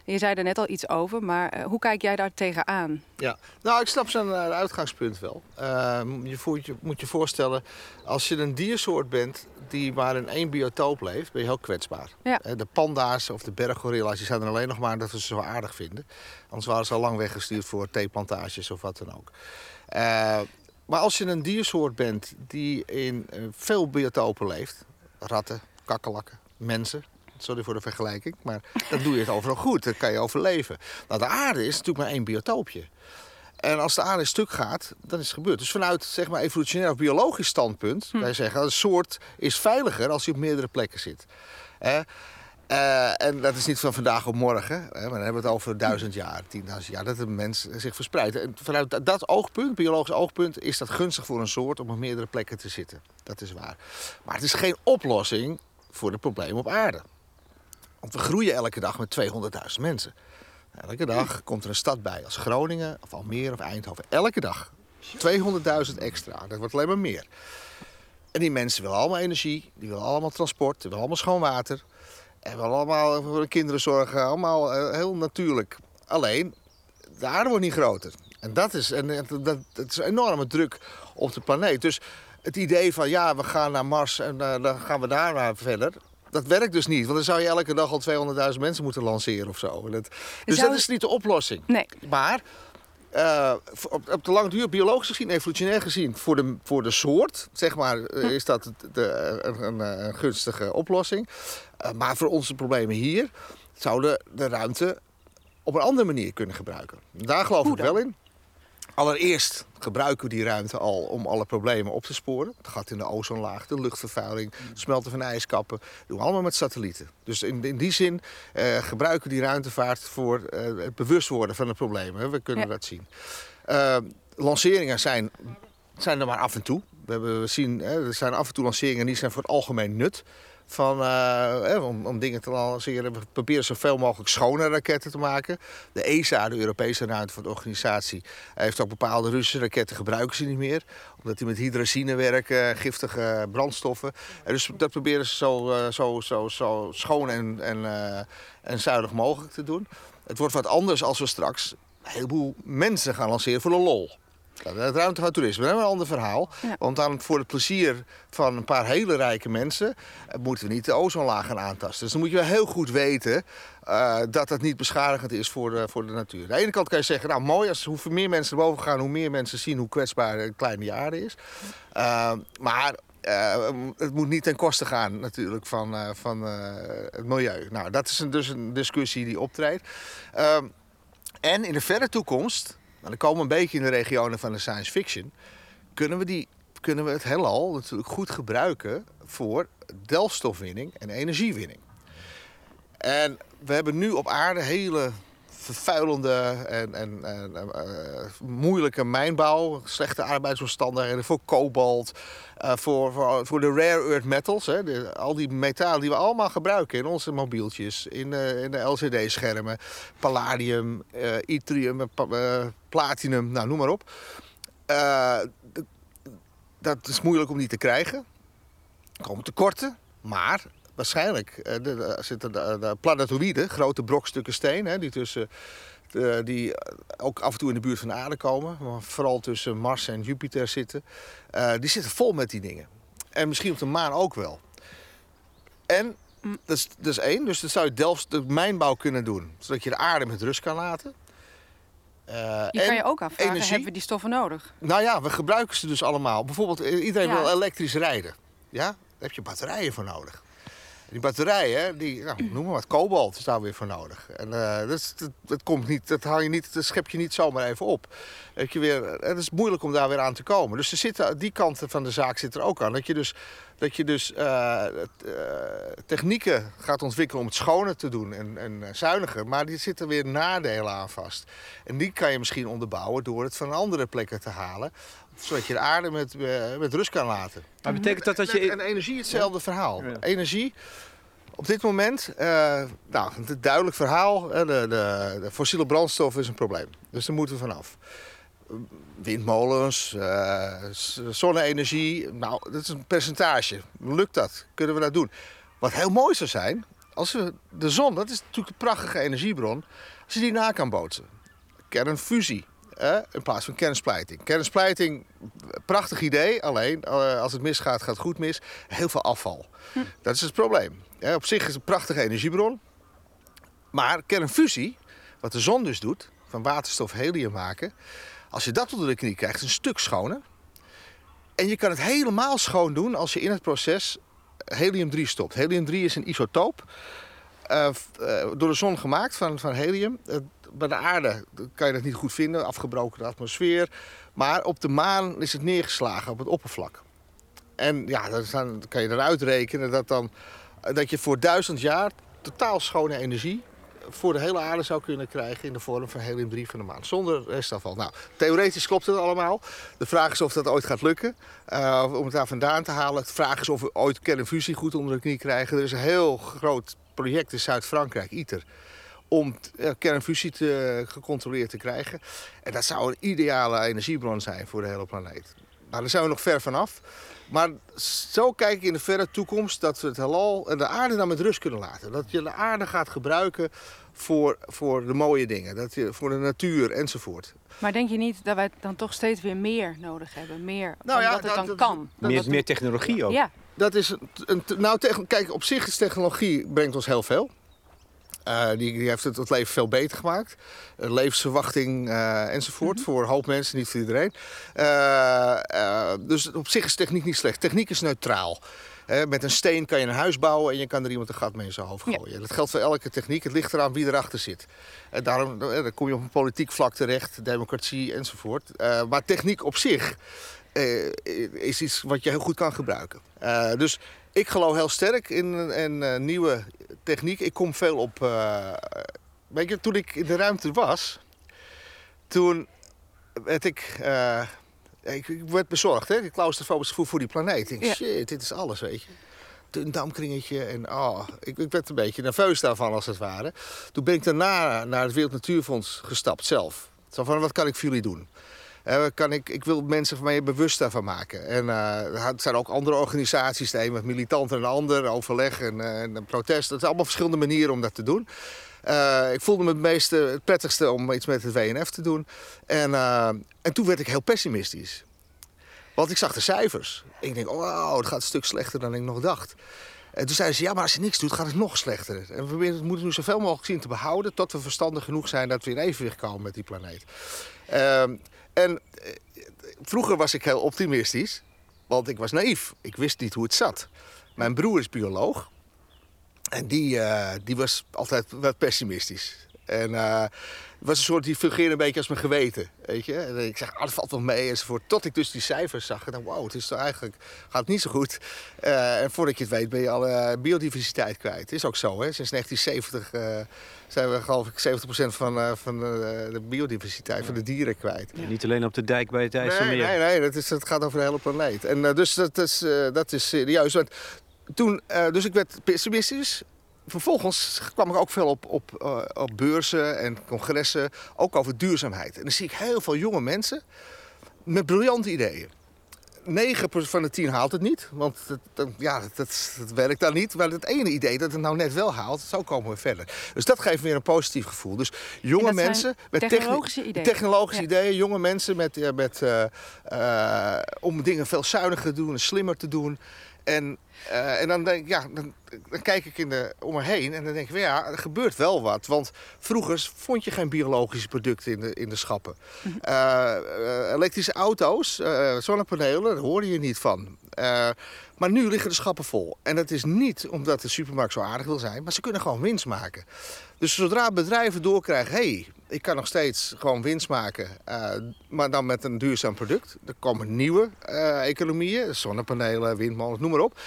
Je zei er net al iets over, maar eh, hoe kijk jij daar tegenaan? Ja, nou, ik snap zijn uitgangspunt wel. Eh, je voelt je, moet je voorstellen, als je een diersoort bent die maar in één biotoop leeft, ben je heel kwetsbaar. Ja. De panda's of de berggorilla's die zijn er alleen nog maar dat we ze zo aardig vinden. Anders waren ze al lang weggestuurd voor theeplantages of wat dan ook. Maar als je een diersoort bent die in eh, veel biotopen leeft, ratten, kakkerlakken, mensen. Sorry voor de vergelijking, maar dan doe je het overal goed. Dan kan je overleven. Nou, de aarde is natuurlijk maar één biotoopje. En als de aarde stuk gaat, dan is het gebeurd. Dus vanuit zeg maar, evolutionair of biologisch standpunt, hm. wij zeggen een soort is veiliger als hij op meerdere plekken zit. Uh, en dat is niet van vandaag op morgen, hè, maar dan hebben we het over duizend jaar, tienduizend jaar, dat een mens zich verspreidt. En vanuit dat oogpunt, biologisch oogpunt, is dat gunstig voor een soort om op meerdere plekken te zitten. Dat is waar. Maar het is geen oplossing voor de problemen op aarde. Want we groeien elke dag met 200.000 mensen. Elke dag komt er een stad bij, als Groningen of Almere of Eindhoven. Elke dag. 200.000 extra. Dat wordt alleen maar meer. En die mensen willen allemaal energie, die willen allemaal transport, die willen allemaal schoon water. En willen allemaal voor de kinderen zorgen, allemaal eh, heel natuurlijk. Alleen, de aarde wordt niet groter. En dat is, en dat, dat is een enorme druk op de planeet. Dus het idee van ja, we gaan naar Mars en uh, dan gaan we daar verder dat werkt dus niet. Want dan zou je elke dag al 200.000 mensen moeten lanceren of zo. Dus dat is niet de oplossing. Nee. Maar uh, op, op, de lange duur, biologisch gezien, evolutionair gezien, voor de, voor de soort, zeg maar, eh, hm. is dat de, een, een, een, gunstige oplossing. Uh, maar voor onze problemen hier zouden de ruimte op een andere manier kunnen gebruiken. Daar geloof ik wel in. Allereerst gebruiken we die ruimte al om alle problemen op te sporen. Het gat in de ozonlaag, de luchtvervuiling, het smelten van ijskappen. Dat doen we allemaal met satellieten. Dus in, in die zin eh, gebruiken we die ruimtevaart voor eh, het bewust worden van de problemen. We kunnen dat zien. Uh, lanceringen zijn, zijn er maar af en toe. We, hebben, we zien, hè, er zijn af en toe lanceringen die zijn voor het algemeen nut van, uh, om, om, dingen te lanceren. We proberen zoveel mogelijk schone raketten te maken. De ESA, de Europese ruimtevaartorganisatie, heeft ook bepaalde Russische raketten gebruiken ze niet meer. Omdat die met hydrazine werken, giftige brandstoffen. En dus dat proberen ze zo, uh, zo, zo, zo schoon en, en, en zuinig mogelijk te doen. Het wordt wat anders als we straks een heleboel mensen gaan lanceren voor de lol. Het ruimtevaarttoerisme, dat is een ander verhaal. Want dan voor het plezier van een paar hele rijke mensen eh, moeten we niet de ozonlaag gaan aantasten. Dus dan moet je wel heel goed weten uh, dat dat niet beschadigend is voor de, voor de natuur. Aan de ene kant kan je zeggen, nou mooi, als hoe meer mensen erboven gaan, hoe meer mensen zien hoe kwetsbaar een kleine aarde is. Uh, maar uh, het moet niet ten koste gaan natuurlijk van, uh, van het milieu. Nou, dat is een, dus een discussie die optreedt. Ehm, en in de verre toekomst dan komen we een beetje in de regionen van de science fiction. Kunnen we, die, kunnen we het heelal natuurlijk goed gebruiken voor delfstofwinning en energiewinning. En we hebben nu op aarde hele vervuilende en, en, en uh, moeilijke mijnbouw, slechte arbeidsomstandigheden voor kobalt, uh, voor, voor, voor, de rare earth metals. Hè, al die metalen die we allemaal gebruiken in onze mobieltjes, in, in de LCD-schermen, palladium, yttrium, platinum, nou noem maar op. dat is moeilijk om die te krijgen. Er komen tekorten, maar waarschijnlijk uh, zitten de, de planetoïden, grote brokstukken steen, hè, die, tussen, uh, die ook af en toe in de buurt van de aarde komen, maar vooral tussen Mars en Jupiter zitten. Uh, die zitten vol met die dingen. En misschien op de maan ook wel. En mm. dat is, dat is één, dus dat zou je Delft de mijnbouw kunnen doen, zodat je de aarde met rust kan laten. Uh, je kan je ook afvragen, energie. hebben we die stoffen nodig? Nou ja, we gebruiken ze dus allemaal. Bijvoorbeeld, iedereen wil elektrisch rijden. Ja, daar heb je batterijen voor nodig. Die batterijen, die, nou, noem maar wat, kobalt is daar weer voor nodig. En uh, dat, komt niet, dat, haal je niet, dat schep je niet zomaar even op. Dat je weer, het is moeilijk om daar weer aan te komen. Dus er zitten, die kant van de zaak zit er ook aan. Dat je dus, dat je dus uh, technieken gaat ontwikkelen om het schoner te doen en, en zuiniger. Maar die zitten weer nadelen aan vast. En die kan je misschien onderbouwen door het van andere plekken te halen zodat je de aarde met, uh, met rust kan laten. Maar betekent dat dat je... En energie hetzelfde verhaal. Energie, op dit moment, uh, nou, het duidelijk verhaal. De, de, de, fossiele brandstof is een probleem. Dus daar moeten we vanaf. Windmolens, uh, zonne-energie, nou, dat is een percentage. Lukt dat? Kunnen we dat doen? Wat heel mooi zou zijn, als we de zon, dat is natuurlijk een prachtige energiebron, als je die na kan bootsen. Kernfusie, in plaats van kernsplijting. Kernsplijting, prachtig idee, alleen eh, als het misgaat, gaat het goed mis. Heel veel afval. Hm. Dat is het probleem. op zich is het een prachtige energiebron. Maar kernfusie, wat de zon dus doet, van waterstof helium maken. Als je dat onder de knie krijgt, is het een stuk schoner. En je kan het helemaal schoon doen als je in het proces helium-3 stopt. Helium-3 is een isotoop eh, door de zon gemaakt van, van helium. Bij de aarde kan je dat niet goed vinden, afgebroken de atmosfeer. Maar op de maan is het neergeslagen op het oppervlak. En ja, dan kan je eruit rekenen dat, dan, dat je voor duizend jaar totaal schone energie voor de hele aarde zou kunnen krijgen in de vorm van helium-3 van de maan. Zonder restafval. Nou, theoretisch klopt het allemaal. De vraag is of dat ooit gaat lukken. Uh, om het daar vandaan te halen. De vraag is of we ooit kernfusie goed onder de knie krijgen. Er is een heel groot project in Zuid-Frankrijk, ITER om kernfusie te, gecontroleerd te krijgen. En dat zou een ideale energiebron zijn voor de hele planeet. Nou, daar zijn we nog ver vanaf. Maar zo kijk ik in de verre toekomst dat we het heelal en de aarde dan met rust kunnen laten. Dat je de aarde gaat gebruiken voor, voor de mooie dingen, dat je, voor de natuur enzovoort. Maar denk je niet dat wij dan toch steeds weer meer nodig hebben? Meer, nou ja, dat het dan kan? meer, meer technologie ook. Ja. Dat is een, nou, kijk, op zich is technologie brengt ons heel veel. Uh, die, die, heeft het, het leven veel beter gemaakt. Uh, levensverwachting uh, enzovoort. Mhm. Voor een hoop mensen, niet voor iedereen. dus op zich is techniek niet slecht. Techniek is neutraal. met een steen kan je een huis bouwen en je kan er iemand een gat mee in zijn hoofd gooien. Ja. Dat geldt voor elke techniek. Het ligt eraan wie erachter zit. En daarom dan kom je op een politiek vlak terecht, democratie enzovoort. maar techniek op zich is iets wat je heel goed kan gebruiken. dus ik geloof heel sterk in een nieuwe techniek. Ik kom veel op. Uh, weet je, toen ik in de ruimte was, toen werd ik. Uh, ik, ik, werd bezorgd, hè? Ik claustrofobisch voor, voor die planeet. Ik denk, shit, dit is alles, weet je. Een damkringetje en oh, ik, ik, werd een beetje nerveus daarvan als het ware. Toen ben ik daarna naar het Wereld Natuurfonds gestapt zelf. Zo van, wat kan ik voor jullie doen? Kan ik, ik wil mensen van mij bewust daarvan maken. En er zijn ook andere organisaties, de een met militanten en de ander, overleg en, uh, en protest. Dat zijn allemaal verschillende manieren om dat te doen. ik voelde me het, meeste, het prettigste om iets met het WNF te doen. En, en toen werd ik heel pessimistisch. Want ik zag de cijfers. Ik denk, oh, het gaat een stuk slechter dan ik nog dacht. En toen zeiden ze, ja, maar als je niks doet, gaat het nog slechter. En we moeten nu zoveel mogelijk zien te behouden... tot we verstandig genoeg zijn dat we in evenwicht komen met die planeet. Ehm, en eh, vroeger was ik heel optimistisch, want ik was naïef. Ik wist niet hoe het zat. Mijn broer is bioloog en die, uh, die was altijd wat pessimistisch. En uh, was een soort, die fungeerde een beetje als mijn geweten, weet je. En ik zeg, ah, dat valt wel mee enzovoort. Tot ik dus die cijfers zag en dacht, wow, het is eigenlijk, gaat het niet zo goed. Uh, en voordat je het weet ben je alle biodiversiteit kwijt. Is ook zo, hè. Sinds 1970 uh, zijn we geloof ik 70% van, uh, van de biodiversiteit, van de dieren kwijt. Ja, niet alleen op de dijk bij het IJsselmeer. Nee, nee, nee, dat, is, dat gaat over de hele planeet. En dus dat is, dat is serieus. Want toen, dus ik werd pessimistisch vervolgens kwam ik ook veel op, op, uh, op beurzen en congressen, ook over duurzaamheid. En dan zie ik heel veel jonge mensen met briljante ideeën. 9% van de 10 haalt het niet, want dat, ja, dat, dat, werkt dan niet. Maar het ene idee dat het nou net wel haalt, zo komen we verder. Dus dat geeft weer een positief gevoel. Dus jonge mensen met technologische ideeën. Technologische ideeën, jonge mensen met, met, uh, uh, om dingen veel zuiniger te doen en slimmer te doen. En, uh, en dan, denk, ja, dan, dan, kijk ik in de, om me heen en dan denk ik, ja, er gebeurt wel wat. Want vroeger vond je geen biologische producten in de, in de schappen. Uh, elektrische auto's, zonnepanelen, daar hoorde je niet van. maar nu liggen de schappen vol. En dat is niet omdat de supermarkt zo aardig wil zijn, maar ze kunnen gewoon winst maken. Dus zodra bedrijven doorkrijgen, hé, hey, ik kan nog steeds gewoon winst maken, uh, maar dan met een duurzaam product. Er komen nieuwe uh, economieën, zonnepanelen, windmolens, noem maar op.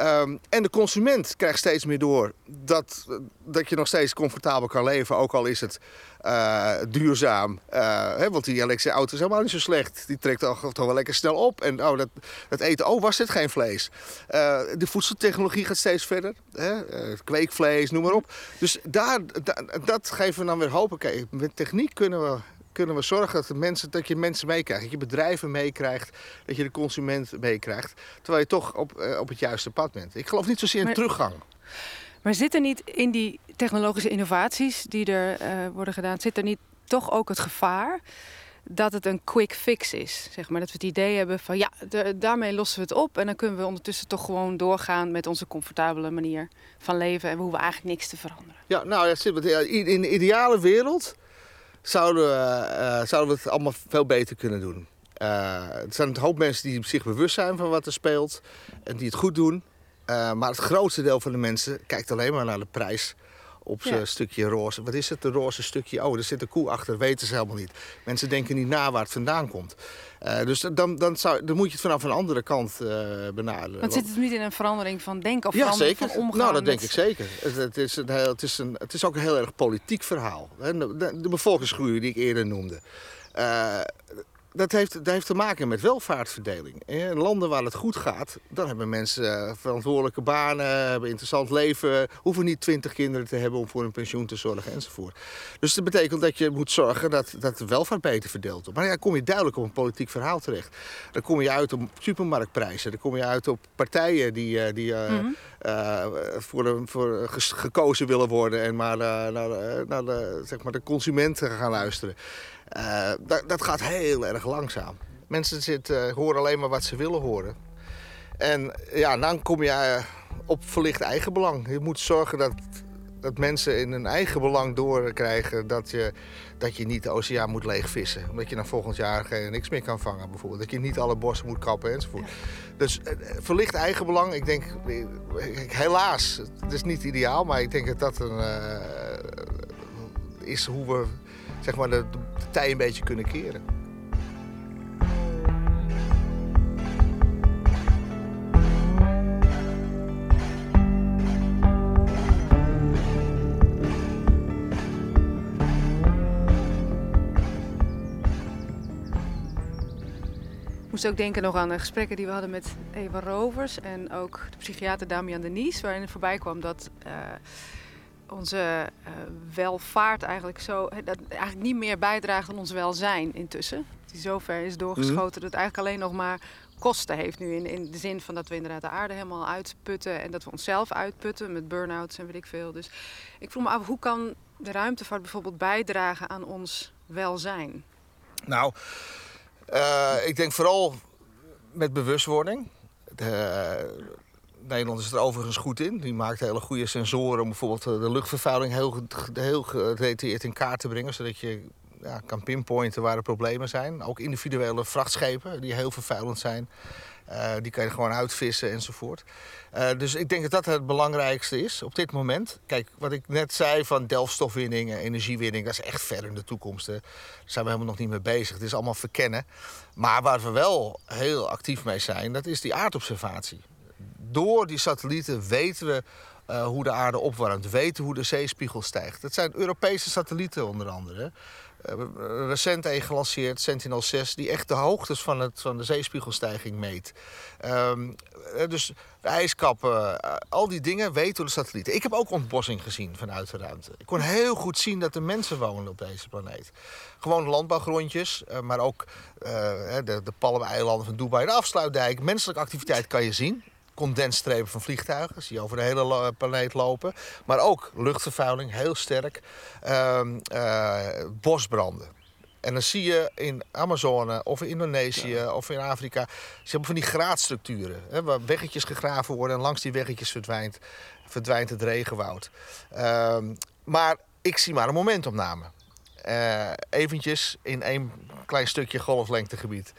Um, en de consument krijgt steeds meer door dat, dat je nog steeds comfortabel kan leven, ook al is het uh, duurzaam. Uh, hè, want die elektrische auto is helemaal niet zo slecht. Die trekt toch, toch wel lekker snel op. En oh, dat, eten, oh, was het geen vlees? Uh, de voedseltechnologie gaat steeds verder. Hè? kweekvlees, noem maar op. Dus daar, dat geven we dan weer hoop. Oké, met techniek kunnen we kunnen we zorgen dat, de mensen, dat je mensen meekrijgt. Dat je bedrijven meekrijgt. Dat je de consument meekrijgt. Terwijl je toch op, op het juiste pad bent. Ik geloof niet zozeer in teruggang. Maar zit er niet in die technologische innovaties die er uh, worden gedaan, zit er niet toch ook het gevaar dat het een quick fix is? Zeg maar dat we het idee hebben van ja, de, daarmee lossen we het op en dan kunnen we ondertussen toch gewoon doorgaan met onze comfortabele manier van leven en we hoeven eigenlijk niks te veranderen. Ja, nou ja, in de ideale wereld zouden we, uh, zouden we het allemaal veel beter kunnen doen. Uh, er zijn een hoop mensen die zich bewust zijn van wat er speelt en die het goed doen. Uh, maar het grootste deel van de mensen kijkt alleen maar naar de prijs op zijn Ja. stukje roze. Wat is het, een roze stukje? Oh, er zit een koe achter, weten ze helemaal niet. Mensen denken niet na waar het vandaan komt. Eh, dus dan, dan, zou, dan moet je het vanaf een andere kant eh, benaderen. Want zit het niet in een verandering van denken of ja, verandering zeker. van omgaan? nou, dat met- denk ik zeker. Het, het, is een heel, het, is een, het is ook een heel erg politiek verhaal. De, de, de bevolkingsgroei die ik eerder noemde. Eh, dat heeft, dat heeft te maken met welvaartverdeling. In landen waar het goed gaat, dan hebben mensen eh, verantwoordelijke banen, hebben interessant leven, hoeven niet twintig kinderen te hebben om voor hun pensioen te zorgen enzovoort. Dus dat betekent dat je moet zorgen dat, dat de welvaart beter verdeeld wordt. Maar dan kom je duidelijk op een politiek verhaal terecht. Dan kom je uit op supermarktprijzen, dan kom je uit op partijen die, eh, die eh, Mhm. voor, de, voor gekozen willen worden en maar naar, naar de, zeg maar de consumenten gaan luisteren. Eh, dat, dat gaat heel erg langzaam. Mensen zitten, horen alleen maar wat ze willen horen. En ja, dan kom je eh, op verlicht eigenbelang. Je moet zorgen dat, dat mensen in hun eigen belang doorkrijgen dat je, dat je niet de oceaan moet leegvissen. Omdat je dan volgend jaar geen, niks meer kan vangen bijvoorbeeld. Dat je niet alle bossen moet kappen enzovoort. Dus eh, verlicht eigenbelang, ik denk, eh, helaas, het is niet ideaal, maar ik denk dat dat een, eh, is hoe we zeg maar, de, de tij een beetje kunnen keren. Moest ook denken nog aan de gesprekken die we hadden met Eva Rovers en ook de psychiater Damian Denies, waarin voorbij kwam dat eh, onze eh, welvaart eigenlijk zo dat eigenlijk niet meer bijdraagt aan ons welzijn intussen. Die zo ver is doorgeschoten dat het eigenlijk alleen nog maar kosten heeft nu in, in de zin van dat we inderdaad de aarde helemaal uitputten en dat we onszelf uitputten met burn-outs en weet ik veel. Dus ik vroeg me af hoe kan de ruimtevaart bijvoorbeeld bijdragen aan ons welzijn? Nou, eh, ik denk vooral met bewustwording. De, Nederland is er overigens goed in. Die maakt hele goede sensoren om bijvoorbeeld de luchtvervuiling heel, heel gedetailleerd in kaart te brengen. Zodat je ja, kan pinpointen waar er problemen zijn. Ook individuele vrachtschepen die heel vervuilend zijn. Eh, die kan je gewoon uitvissen enzovoort. Eh, dus ik denk dat dat het belangrijkste is op dit moment. Kijk, wat ik net zei van delfstofwinning en energiewinning, dat is echt ver in de toekomst. Hè. Daar zijn we helemaal nog niet mee bezig. Het is allemaal verkennen. Maar waar we wel heel actief mee zijn, dat is die aardobservatie. Door die satellieten weten we eh, hoe de aarde opwarmt, weten hoe de zeespiegel stijgt. Dat zijn Europese satellieten onder andere. Eh, recent een gelanceerd, Sentinel-6, die echt de hoogtes van, het, van de zeespiegelstijging meet. Ehm, eh, dus de ijskappen, al die dingen weten door de satellieten. Ik heb ook ontbossing gezien vanuit de ruimte. Ik kon heel goed zien dat er mensen wonen op deze planeet. Gewoon landbouwgrondjes, maar ook de, de Palmeilanden van Dubai, de afsluitdijk. Menselijke activiteit kan je zien. Condensstrepen van vliegtuigen, zie je over de hele planeet lopen. Maar ook luchtvervuiling, heel sterk. Eh, bosbranden. En dan zie je in Amazone of in Indonesië of in Afrika... ze hebben van die graadstructuren. Hè, waar weggetjes gegraven worden en langs die weggetjes verdwijnt, verdwijnt het regenwoud. Ehm, maar ik zie maar een momentopname. Eh eventjes in één klein stukje golflengtegebied.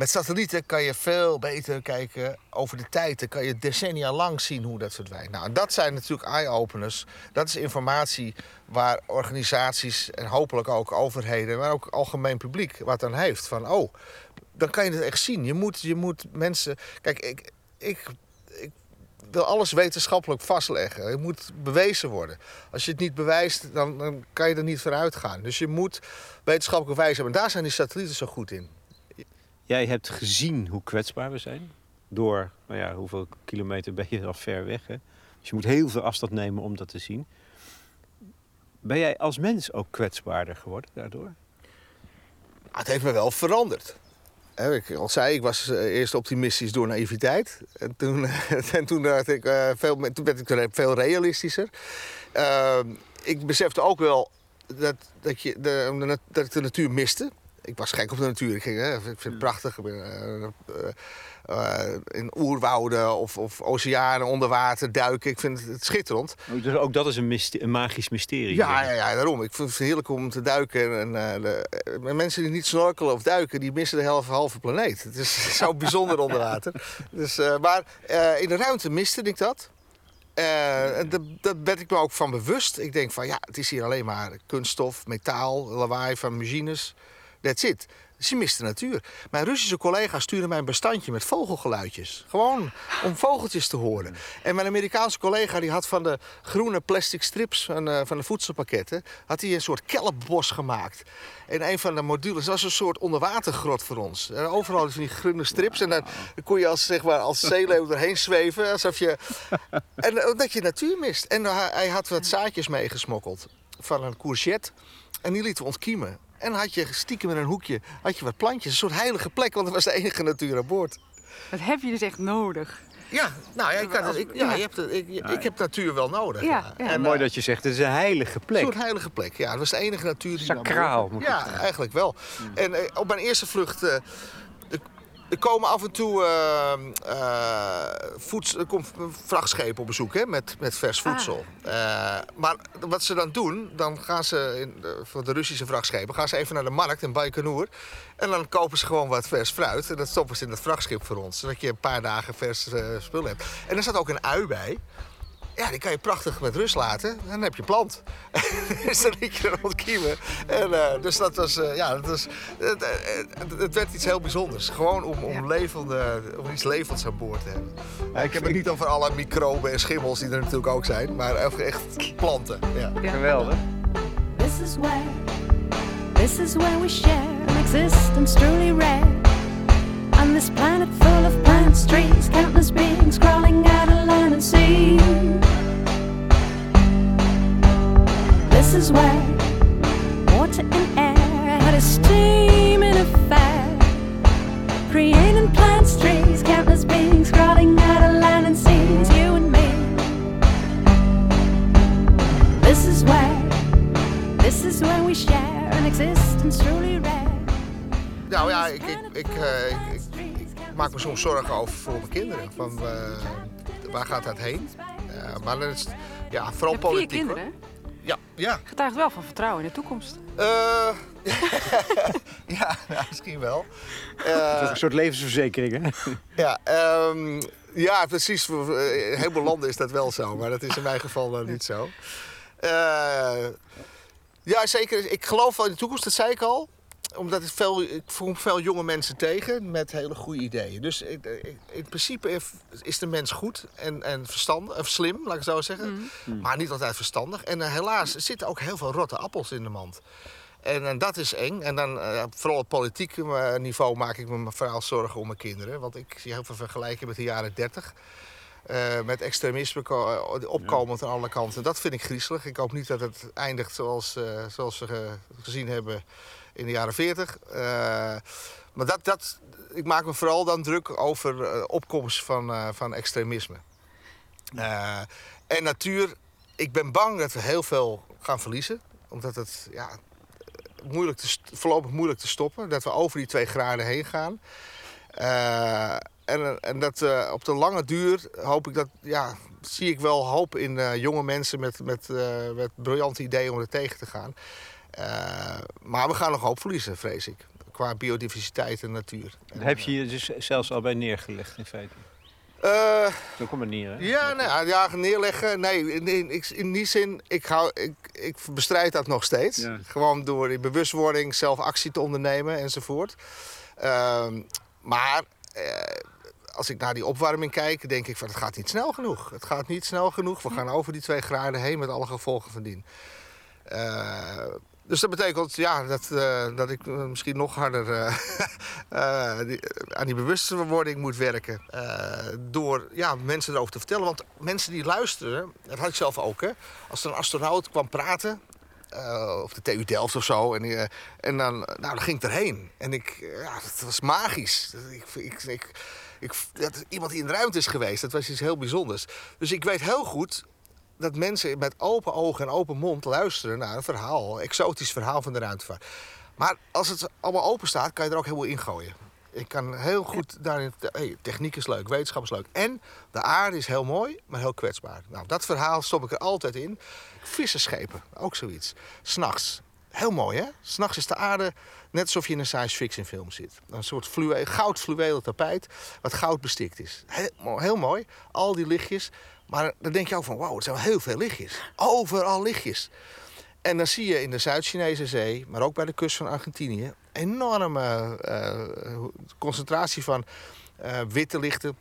Met satellieten kan je veel beter kijken over de tijd. Dan kan je decennia lang zien hoe dat verdwijnt. Nou, dat zijn natuurlijk eye-openers. Dat is informatie waar organisaties en hopelijk ook overheden... maar ook algemeen publiek wat aan heeft. Van, oh, dan kan je het echt zien. Je moet, je moet mensen... Kijk, ik, ik, ik wil alles wetenschappelijk vastleggen. Het moet bewezen worden. Als je het niet bewijst, dan, dan kan je er niet vooruit gaan. Dus je moet wetenschappelijk bewijs hebben. En daar zijn die satellieten zo goed in. Jij hebt gezien hoe kwetsbaar we zijn. Door, nou ja, hoeveel kilometer ben je al ver weg. Hè? Dus je moet heel veel afstand nemen om dat te zien. Ben jij als mens ook kwetsbaarder geworden daardoor? Ah, Het heeft me wel veranderd. Ik al zei, ik was eh, eerst optimistisch door naïviteit. En toen, en toen, ik, eh, veel, toen werd ik veel realistischer. Ehm, ik besefte ook wel dat, dat, je de, dat ik de natuur miste. Ik was gek op de natuur. Ik, ging, hè, ik vind het prachtig. Ik ben, eh, eh, in oerwouden of, of oceanen onder water duiken. Ik vind het schitterend. Dus ook dat is een, een magisch mysterie. Ja, ja, ja, daarom. Ik vind het heerlijk om te duiken. En, eh, de, mensen die niet snorkelen of duiken, die missen de helft, halve planeet. Het is zo bijzonder onder water. Dus, maar in de ruimte miste ik dat. Uh, daar werd ik me ook van bewust. Ik denk van ja, het is hier alleen maar kunststof, metaal, lawaai van machines. That's it. Ze mist de natuur. Mijn Russische collega stuurde mij een bestandje met vogelgeluidjes. Gewoon om vogeltjes te horen. En mijn Amerikaanse collega die had van de groene plastic strips van, uh, van de voedselpakketten... had hij een soort kelpbos gemaakt. En een van de modules was een soort onderwatergrot voor ons. Overal van die groene strips. En dan kon je als, zeg maar, als zeeleeuw erheen zweven. Alsof je... En omdat je natuur mist. En hij had wat zaadjes meegesmokkeld van een courgette. En die lieten we ontkiemen. En had je stiekem in een hoekje had je wat plantjes. Een soort heilige plek, want dat was de enige natuur aan boord. Dat heb je dus echt nodig. Ja, nou ja, ik, kan, ik, ja, je hebt, ik, ik heb natuur wel nodig. Ja, ja. En mooi dat je zegt, het is een heilige plek. Een soort heilige plek, ja. Dat was de enige natuur die Sacraal. Moet ja, eigenlijk wel. En eh, op mijn eerste vlucht uh, er komen af en toe uh, uh, er komt vrachtschepen op bezoek hè, met, met vers ah. voedsel. Uh, maar wat ze dan doen, dan gaan ze in voor de Russische vrachtschepen gaan ze even naar de markt in Baikonur. En dan kopen ze gewoon wat vers fruit. En dat stoppen ze in het vrachtschip voor ons. Zodat je een paar dagen vers spul hebt. En er staat ook een ui bij. Ja, die kan je prachtig met rust laten. En dan heb je plant. dus dan liet je er ontkiemen. En, uh, dus dat was, uh, ja, dat was, het, het, werd iets heel bijzonders. Gewoon om, om, levende, om iets levends aan boord te hebben. Ja, ik heb het niet over alle microben en schimmels die er natuurlijk ook zijn. Maar echt planten. Ja. ja. Geweldig. This is where, this is where we share an existence truly rare. On this planet full of plants, trees, countless beings crawling out of land and sea. This is where water and air had a steaming affair. Creating plants, trees, countless beings crawling out of land and seas, you and me. This is where, this is where we share an existence truly rare. Nou ja, ik, ik, ik, uh, maak me soms zorgen over voor mijn kinderen. Van, uh, waar gaat dat heen? Uh, maar dat is ja, vooral politiek. Vier kinderen, Ja, ja. Getuigt wel van vertrouwen in de toekomst. ja, nou, misschien wel. een soort levensverzekering, hè? ja, um, ja, precies. In heel veel landen is dat wel zo, maar dat is in mijn geval niet zo. ja, zeker. Ik geloof wel in de toekomst, dat zei ik al omdat ik, veel, ik kom veel jonge mensen tegen met hele goede ideeën. Dus in, in principe is de mens goed en, en verstandig, of slim, laat ik zo zeggen. Mm. Mm. Maar niet altijd verstandig. En uh, helaas zitten ook heel veel rotte appels in de mand. En, en dat is eng. En dan uh, vooral op politiek uh, niveau maak ik me vooral zorgen om mijn kinderen. Want ik zie heel veel vergelijken met de jaren 30. Uh, met extremisme opkomend ja. aan alle kanten. Dat vind ik griezelig. Ik hoop niet dat het eindigt zoals, uh, zoals we gezien hebben in de jaren 40. Uh, maar dat, dat, ik maak me vooral dan druk over uh, opkomst van, uh, van extremisme. en natuur, ik ben bang dat we heel veel gaan verliezen. Omdat het ja, moeilijk te, voorlopig moeilijk te stoppen. Dat we over die twee graden heen gaan. en, en dat op de lange duur hoop ik dat, ja, zie ik wel hoop in jonge mensen met, met, met briljante ideeën om er tegen te gaan. Uh, maar we gaan nog hoop verliezen, vrees ik. Qua biodiversiteit en natuur. Daar heb je je dus zelfs al bij neergelegd, in feite? Uh, Ook een manier, hè? Ja, nou, ja, neerleggen. Nee, in, in, in die zin, ik, hou, ik, ik bestrijd dat nog steeds. Ja. Gewoon door die bewustwording, zelf actie te ondernemen enzovoort. Uh, maar uh, als ik naar die opwarming kijk, denk ik van het gaat niet snel genoeg. Het gaat niet snel genoeg. We gaan over die twee graden heen met alle gevolgen van dien. Uh, dus dat betekent ja, dat, uh, dat ik misschien nog harder uh, die, aan die bewustwording moet werken. door ja, mensen erover te vertellen. Want mensen die luisteren, dat had ik zelf ook. Hè, als er een astronaut kwam praten, of de TU Delft of zo. En, en dan, nou, dan ging ik erheen. En ik, ja, dat was magisch. Ik, ik, ik, ik, dat iemand die in de ruimte is geweest, dat was iets heel bijzonders. Dus ik weet heel goed dat mensen met open ogen en open mond luisteren naar een verhaal, een exotisch verhaal van de ruimtevaart. Maar als het allemaal open staat, kan je er ook heel veel ingooien. Ik kan heel goed daarin. Hey, techniek is leuk, wetenschap is leuk. En de aarde is heel mooi, maar heel kwetsbaar. Nou, dat verhaal stop ik er altijd in. Visserschepen, ook zoiets. S'nachts. Heel mooi, hè? S'nachts is de aarde net alsof je in een science fiction film zit. Een soort fluwe, goud fluwelen tapijt, wat goud bestikt is. Heel, heel mooi, al die lichtjes. Maar dan denk je ook van, wauw, het zijn wel heel veel lichtjes. Overal lichtjes. En dan zie je in de Zuid-Chinese zee, maar ook bij de kust van Argentinië, enorme eh, concentratie van eh, witte lichten,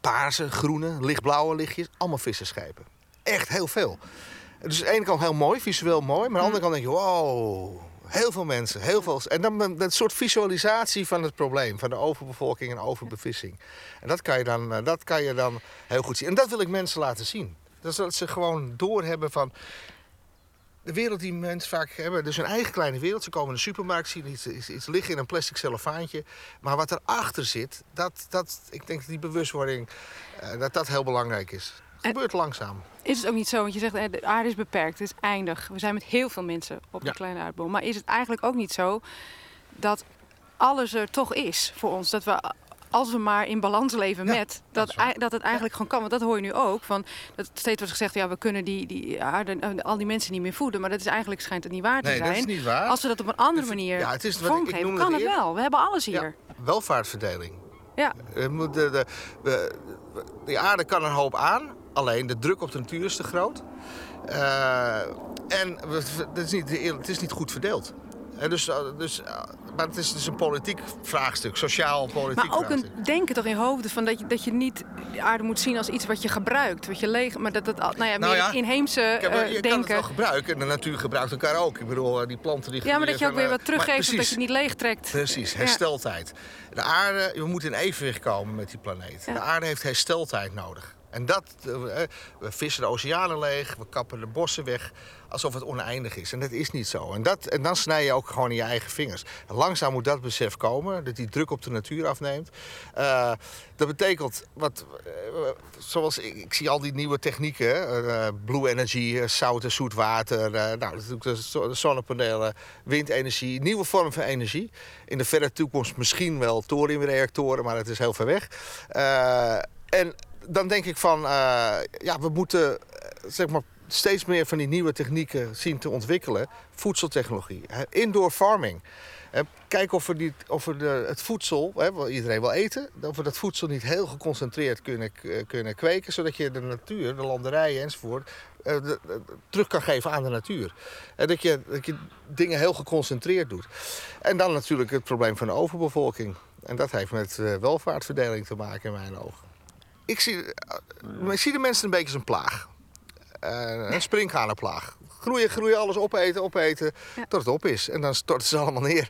paarse, groene, lichtblauwe lichtjes, allemaal visserschepen. Echt heel veel. Dus aan de ene kant heel mooi, visueel mooi, maar aan de andere kant denk je, wow, heel veel mensen, heel veel. En dan een soort visualisatie van het probleem, van de overbevolking en overbevissing. En dat kan je dan, eh, dat kan je dan heel goed zien. En dat wil ik mensen laten zien. Dus dat ze gewoon doorhebben van de wereld die mensen vaak hebben, dus hun eigen kleine wereld. Ze komen in de supermarkt, zien iets, iets, iets liggen in een plastic cellofaantje. Maar wat erachter zit, dat, dat, ik denk dat die bewustwording, uh, dat dat heel belangrijk is. Het gebeurt langzaam. Is het ook niet zo, want je zegt eh, de aarde is beperkt, het is eindig. We zijn met heel veel mensen op ja. een kleine aardbol. Maar is het eigenlijk ook niet zo dat alles er toch is voor ons? Dat we als we maar in balans leven met, dat, dat, dat het eigenlijk gewoon kan. Want dat hoor je nu ook. Van, dat steeds wordt gezegd, ja, we kunnen die, die aarde, al die mensen niet meer voeden. Maar dat is eigenlijk schijnt het niet waar te nee, zijn. Dat is niet waar. Als we dat op een andere manier ja, het is vormgeven, kan het, wel. We hebben alles hier. welvaartverdeling. Ja. De, de, de, de, de aarde kan een hoop aan. Alleen de druk op de natuur is te groot. Uh, en het is, niet, het is niet goed verdeeld. dus, dus, maar het is dus een politiek vraagstuk, sociaal politiek Maar ook vraagstuk. een denken toch in hoofden van dat je, dat je niet de aarde moet zien als iets wat je gebruikt, wat je leeg, maar dat dat nou ja, nou meer ja, inheemse uh, je denken. kan het wel gebruiken en de natuur gebruikt elkaar ook. Ik bedoel, die planten die Ja, maar dat je ook weer wat teruggeeft, dat je het niet leeg trekt. Precies, hersteltijd. De aarde, we moeten in evenwicht komen met die planeet. Ja. De aarde heeft hersteltijd nodig. En dat, we vissen de oceanen leeg, we kappen de bossen weg, alsof het oneindig is. En dat is niet zo. En, dat, en dan snij je ook gewoon in je eigen vingers. Langzaam moet dat besef komen, dat die druk op de natuur afneemt. Uh, dat betekent, wat, zoals ik, zie al die nieuwe technieken, blue energy, zout en zoet water, nou, natuurlijk de zonnepanelen, windenergie, nieuwe vormen van energie. In de verre toekomst misschien wel thoriumreactoren, maar het is heel ver weg. en dan denk ik van, uh, ja, we moeten zeg maar, steeds meer van die nieuwe technieken zien te ontwikkelen. Voedseltechnologie, indoor farming. Kijk of we, die, of we het voedsel, hè, wat iedereen wil eten, of we dat voedsel niet heel geconcentreerd kunnen, kunnen kweken, zodat je de natuur, de landerijen enzovoort, terug kan geven aan de natuur. En dat je, dat je dingen heel geconcentreerd doet. En dan natuurlijk het probleem van de overbevolking. En dat heeft met welvaartverdeling te maken in mijn ogen. Ik zie, ik zie de mensen een beetje als een plaag. Uh, een springhanenplaag. Groeien, groeien, alles opeten, opeten, ja. tot het op is. En dan storten ze allemaal neer.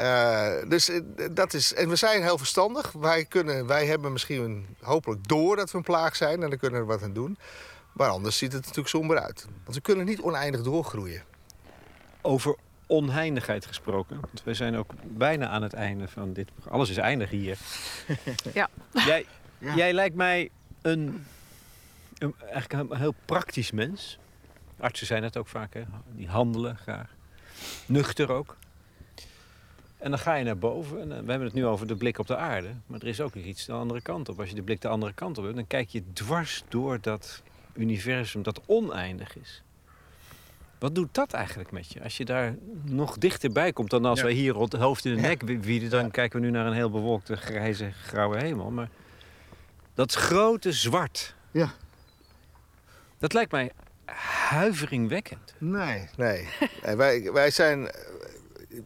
Uh, dus dat is, en we zijn heel verstandig. Wij, kunnen, wij hebben misschien hopelijk door dat we een plaag zijn en dan kunnen we er wat aan doen. Maar anders ziet het natuurlijk somber uit. Want we kunnen niet oneindig doorgroeien. Over onheindigheid gesproken. Want we zijn ook bijna aan het einde van dit. Alles is eindig hier. Ja. Jij, ja. Jij lijkt mij een, een, eigenlijk een heel praktisch mens. Artsen zijn het ook vaak, hè? die handelen graag. Nuchter ook. En dan ga je naar boven. En we hebben het nu over de blik op de aarde. Maar er is ook nog iets de andere kant op. Als je de blik de andere kant op hebt, dan kijk je dwars door dat universum dat oneindig is. Wat doet dat eigenlijk met je? Als je daar nog dichterbij komt dan als ja. wij hier rond het hoofd in de nek wieden, dan ja. kijken we nu naar een heel bewolkte, grijze, grauwe hemel. Maar dat grote zwart. Ja. Dat lijkt mij huiveringwekkend. Nee, nee. wij, wij zijn.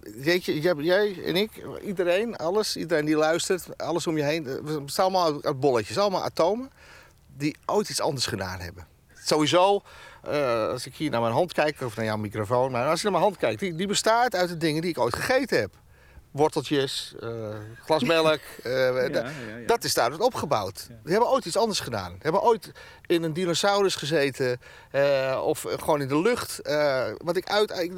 Weet je, jij en ik, iedereen, alles, iedereen die luistert, alles om je heen. We staan allemaal uit bolletjes, allemaal atomen die ooit iets anders gedaan hebben. Sowieso, uh, als ik hier naar mijn hand kijk, of naar jouw microfoon, maar als je naar mijn hand kijkt, die, die bestaat uit de dingen die ik ooit gegeten heb worteltjes, uh, glas melk. Uh, ja, ja, ja. Dat is daaruit opgebouwd. Die hebben ooit iets anders gedaan. Die hebben ooit in een dinosaurus gezeten uh, of gewoon in de lucht. wat ik uit.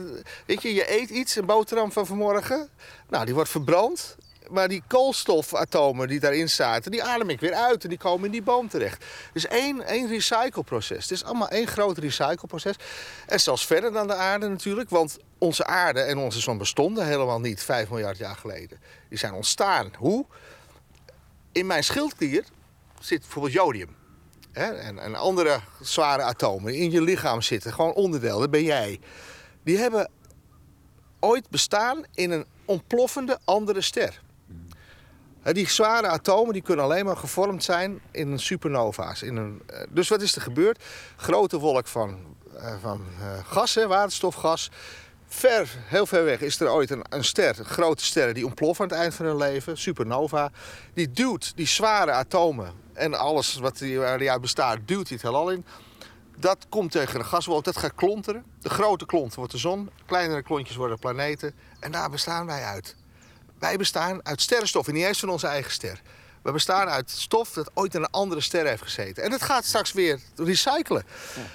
Weet je, je eet iets, een boterham van vanmorgen. Nou, die wordt verbrand. Maar die koolstofatomen die daarin zaten, die adem ik weer uit en die komen in die boom terecht. Dus één, één recycleproces. Het is allemaal één groot recycleproces. En zelfs verder dan de aarde natuurlijk, want onze aarde en onze zon bestonden helemaal niet 5 miljard jaar geleden. Die zijn ontstaan. Hoe? In mijn schildklier zit bijvoorbeeld jodium. En, en andere zware atomen in je lichaam zitten. Gewoon onderdeel, dat ben jij. Die hebben ooit bestaan in een ontploffende andere ster. Die zware atomen die kunnen alleen maar gevormd zijn in een supernova's. In een, eh, dus wat is er gebeurd? Grote wolk van, eh, van eh, gas, waterstofgas. Ver, heel ver weg is er ooit een, een ster, een grote sterren die ontploffen aan het eind van hun leven, supernova. Die duwt die zware atomen en alles wat die, waar die uit bestaat, duwt die het heelal in. Dat komt tegen de gaswolk, dat gaat klonteren. De grote klont wordt de zon, kleinere klontjes worden planeten. En daar bestaan wij uit. Wij bestaan uit sterrenstof en niet eens van onze eigen ster. We bestaan uit stof dat ooit in een andere ster heeft gezeten. En dat gaat straks weer recyclen.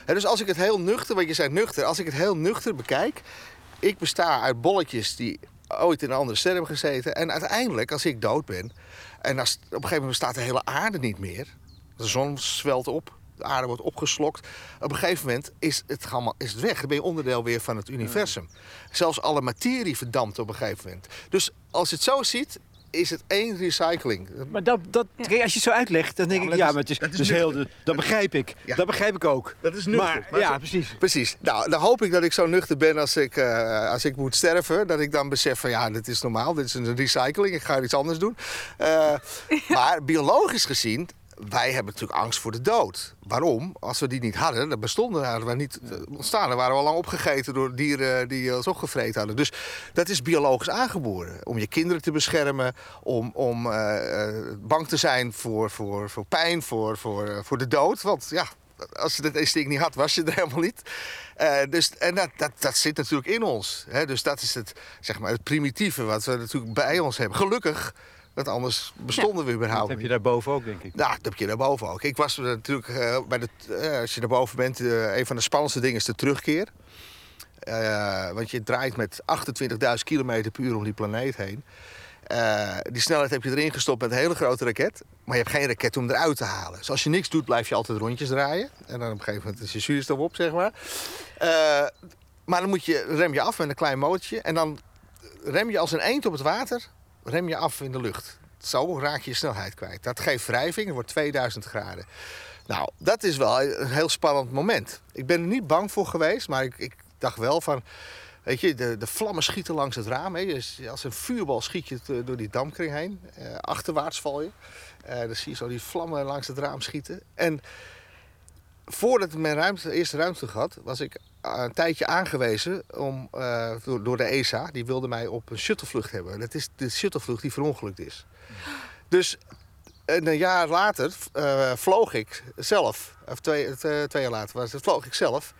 En dus als ik het heel nuchter, want je zei nuchter, als ik het heel nuchter bekijk. Ik besta uit bolletjes die ooit in een andere ster hebben gezeten. En uiteindelijk, als ik dood ben. En als, op een gegeven moment bestaat de hele aarde niet meer. De zon zwelt op. De aarde wordt opgeslokt. Op een gegeven moment is het, allemaal, is het weg. Dan ben je onderdeel weer van het universum. Zelfs alle materie verdampt op een gegeven moment. Dus als je het zo ziet, is het één recycling. Maar dat, dat, Ja. als je het zo uitlegt, dan denk Ja, ik, maar ja, dat maar het is, dat is is heel, dat begrijp ik. Ja. Dat begrijp ik ook. Dat is nuchter. Maar, Maar ja, zo- precies. Precies. Nou, dan hoop ik dat ik zo nuchter ben als ik, eh, als ik moet sterven. Dat ik dan besef van ja, dit is normaal. Dit is een recycling. Ik ga iets anders doen. Eh, Maar biologisch gezien, wij hebben natuurlijk angst voor de dood. Waarom? Als we die niet hadden, dan bestonden we niet eh, ontstaan. Dan waren we al lang opgegeten door dieren die ons opgevreten hadden. Dus dat is biologisch aangeboren. Om je kinderen te beschermen. Om, om eh, eh, bang te zijn voor, voor, voor pijn, voor, voor, eh, voor de dood. Want ja, als je dat instinct niet had, was je er helemaal niet. Eh, dus, en dat, dat, dat zit natuurlijk in ons. Hè? Dus dat is het, zeg maar, het primitieve wat we natuurlijk bij ons hebben. Gelukkig, want anders bestonden we überhaupt Dat heb je daarboven ook, denk ik. Nou, dat heb je daarboven ook. Ik was natuurlijk eh, bij de, eh, als je daarboven bent, eh, een van de spannendste dingen is de terugkeer. Eh, want je draait met 28.000 km per uur om die planeet heen. Eh, die snelheid heb je erin gestopt met een hele grote raket. Maar je hebt geen raket om eruit te halen. Dus als je niks doet, blijf je altijd rondjes draaien. En dan op een gegeven moment is je zuurstof op, zeg maar. Eh, maar dan moet je, rem je af met een klein motortje. En dan rem je als een eend op het water, rem je af in de lucht. Zo raak je je snelheid kwijt. Dat geeft wrijving, het wordt 2000 graden. Nou, dat is wel een heel spannend moment. Ik ben er niet bang voor geweest, maar ik, ik dacht wel van... Weet je, de, de vlammen schieten langs het raam. Dus als een vuurbal schiet je eh, door die dampkring heen. Eh, achterwaarts val je. Eh, dan zie je zo die vlammen langs het raam schieten. En voordat ik mijn ruimte, eerste ruimte had, was ik een tijdje aangewezen om, eh, door, door de ESA. Die wilde mij op een shuttlevlucht hebben. Dat is de shuttlevlucht die verongelukt is. Dus en een jaar later eh, vloog ik zelf. Of twee, twee, twee jaar later was het, vloog ik zelf.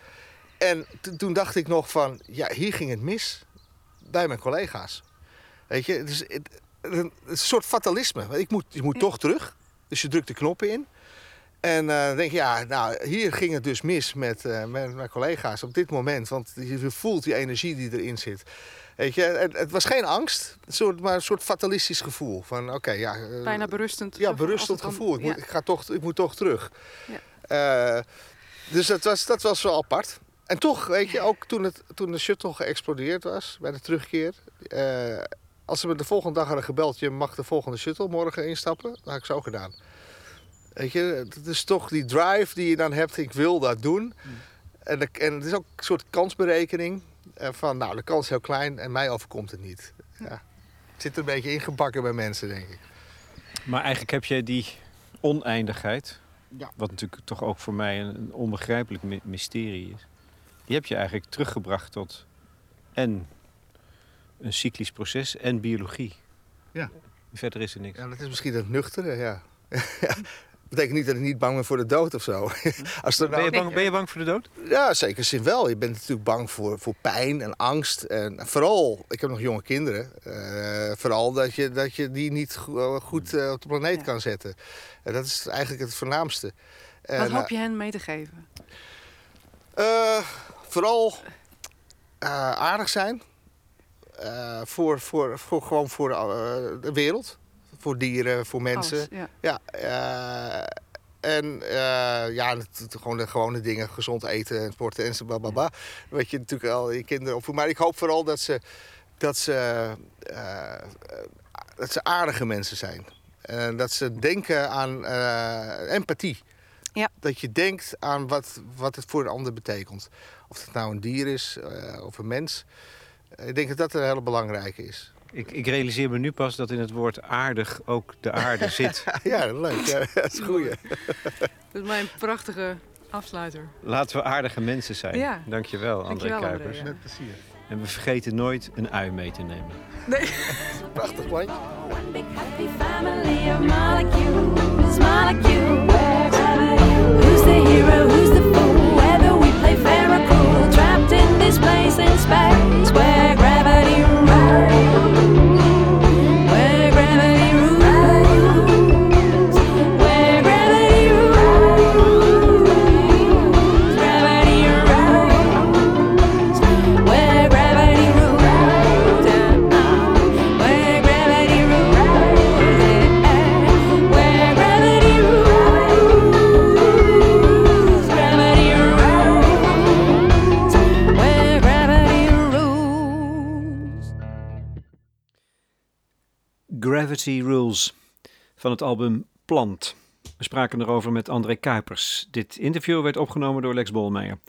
En toen dacht ik nog van, ja, hier ging het mis bij mijn collega's. Weet je, het is, het, een soort fatalisme. Ik moet, je moet toch terug. Dus je drukt de knoppen in. En eh, dan denk je, ja, nou, hier ging het dus mis met, eh, met mijn collega's op dit moment. Want je voelt die energie die erin zit. Weet je, het, het was geen angst, soort, maar een soort fatalistisch gevoel. Van, oké, ja... eh, Bijna berustend. ja, berustend dan- gevoel. Ik, moet, ik, ga toch, ik moet toch terug. Ja. Dus dat was, dat was wel apart. En toch, weet je, ook toen, het, toen de shuttle geëxplodeerd was bij de terugkeer. als ze me de volgende dag hadden gebeld, je mag de volgende shuttle morgen instappen, dat had ik zo gedaan. Weet je, het is toch die drive die je dan hebt, ik wil dat doen. En, de- en het is ook een soort kansberekening. eh, van, nou, de kans is heel klein en mij overkomt het niet. Ja. Het zit er een beetje ingebakken bij mensen, denk ik. Maar eigenlijk heb je die oneindigheid, Ja. wat natuurlijk toch ook voor mij een, een onbegrijpelijk my- mysterie is. Die heb je eigenlijk teruggebracht tot en een cyclisch proces en biologie. Ja. Verder is er niks. Ja, dat is misschien het nuchtere, ja. Betekent niet dat ik niet bang ben voor de dood of zo. Als Ben, je bang, ben je bang voor de dood? Ja, zeker zin wel. Je bent natuurlijk bang voor, voor pijn en angst. En vooral, ik heb nog jonge kinderen. eh, vooral dat je, dat je die niet go- eh, goed eh, op de planeet Ja. kan zetten. En dat is eigenlijk het voornaamste. En, Wat hoop je hen mee te geven? eh, vooral eh, aardig zijn. Eh, voor, voor, voor, gewoon voor de wereld. Voor dieren, voor mensen. Alles, ja. Ja, eh, en eh, ja, gewoon de gewone dingen, gezond eten en sporten en zo, bababa. Weet je natuurlijk al je kinderen opvoeden. Maar ik hoop vooral dat ze, dat ze, eh, dat ze aardige mensen zijn. En dat ze denken aan empathie. Ja. Dat je denkt aan wat, wat het voor een ander betekent. Of het nou een dier is of een mens. Ik denk dat dat een hele belangrijke is. Ik, ik realiseer me nu pas dat in het woord aardig ook de aarde zit. Ja, leuk. Ja, dat is goed. Dat is mijn prachtige afsluiter. Laten we aardige mensen zijn. Ja. Dankjewel, André Dankjewel, André, Kuipers. ja. Met plezier. En we vergeten nooit een ui mee te nemen. Prachtig plantje. One big happy family of molecules, molecules. Who's the hero? Who's the fool? Whether we play fair or cruel, trapped in this place in space where Gravity Rules van het album Plant. We spraken erover met André Kuipers. Dit interview werd opgenomen door Lex Bolmeijer.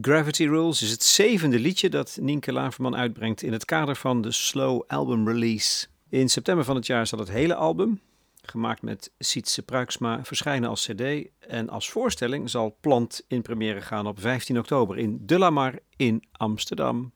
Gravity Rules is het zevende liedje dat Nienke Laverman uitbrengt in het kader van de Slow Album Release. In september van het jaar zal het hele album, gemaakt met Sietse Pruiksma, verschijnen als cd. En als voorstelling zal Plant in première gaan op 15 oktober in De La Mar in Amsterdam.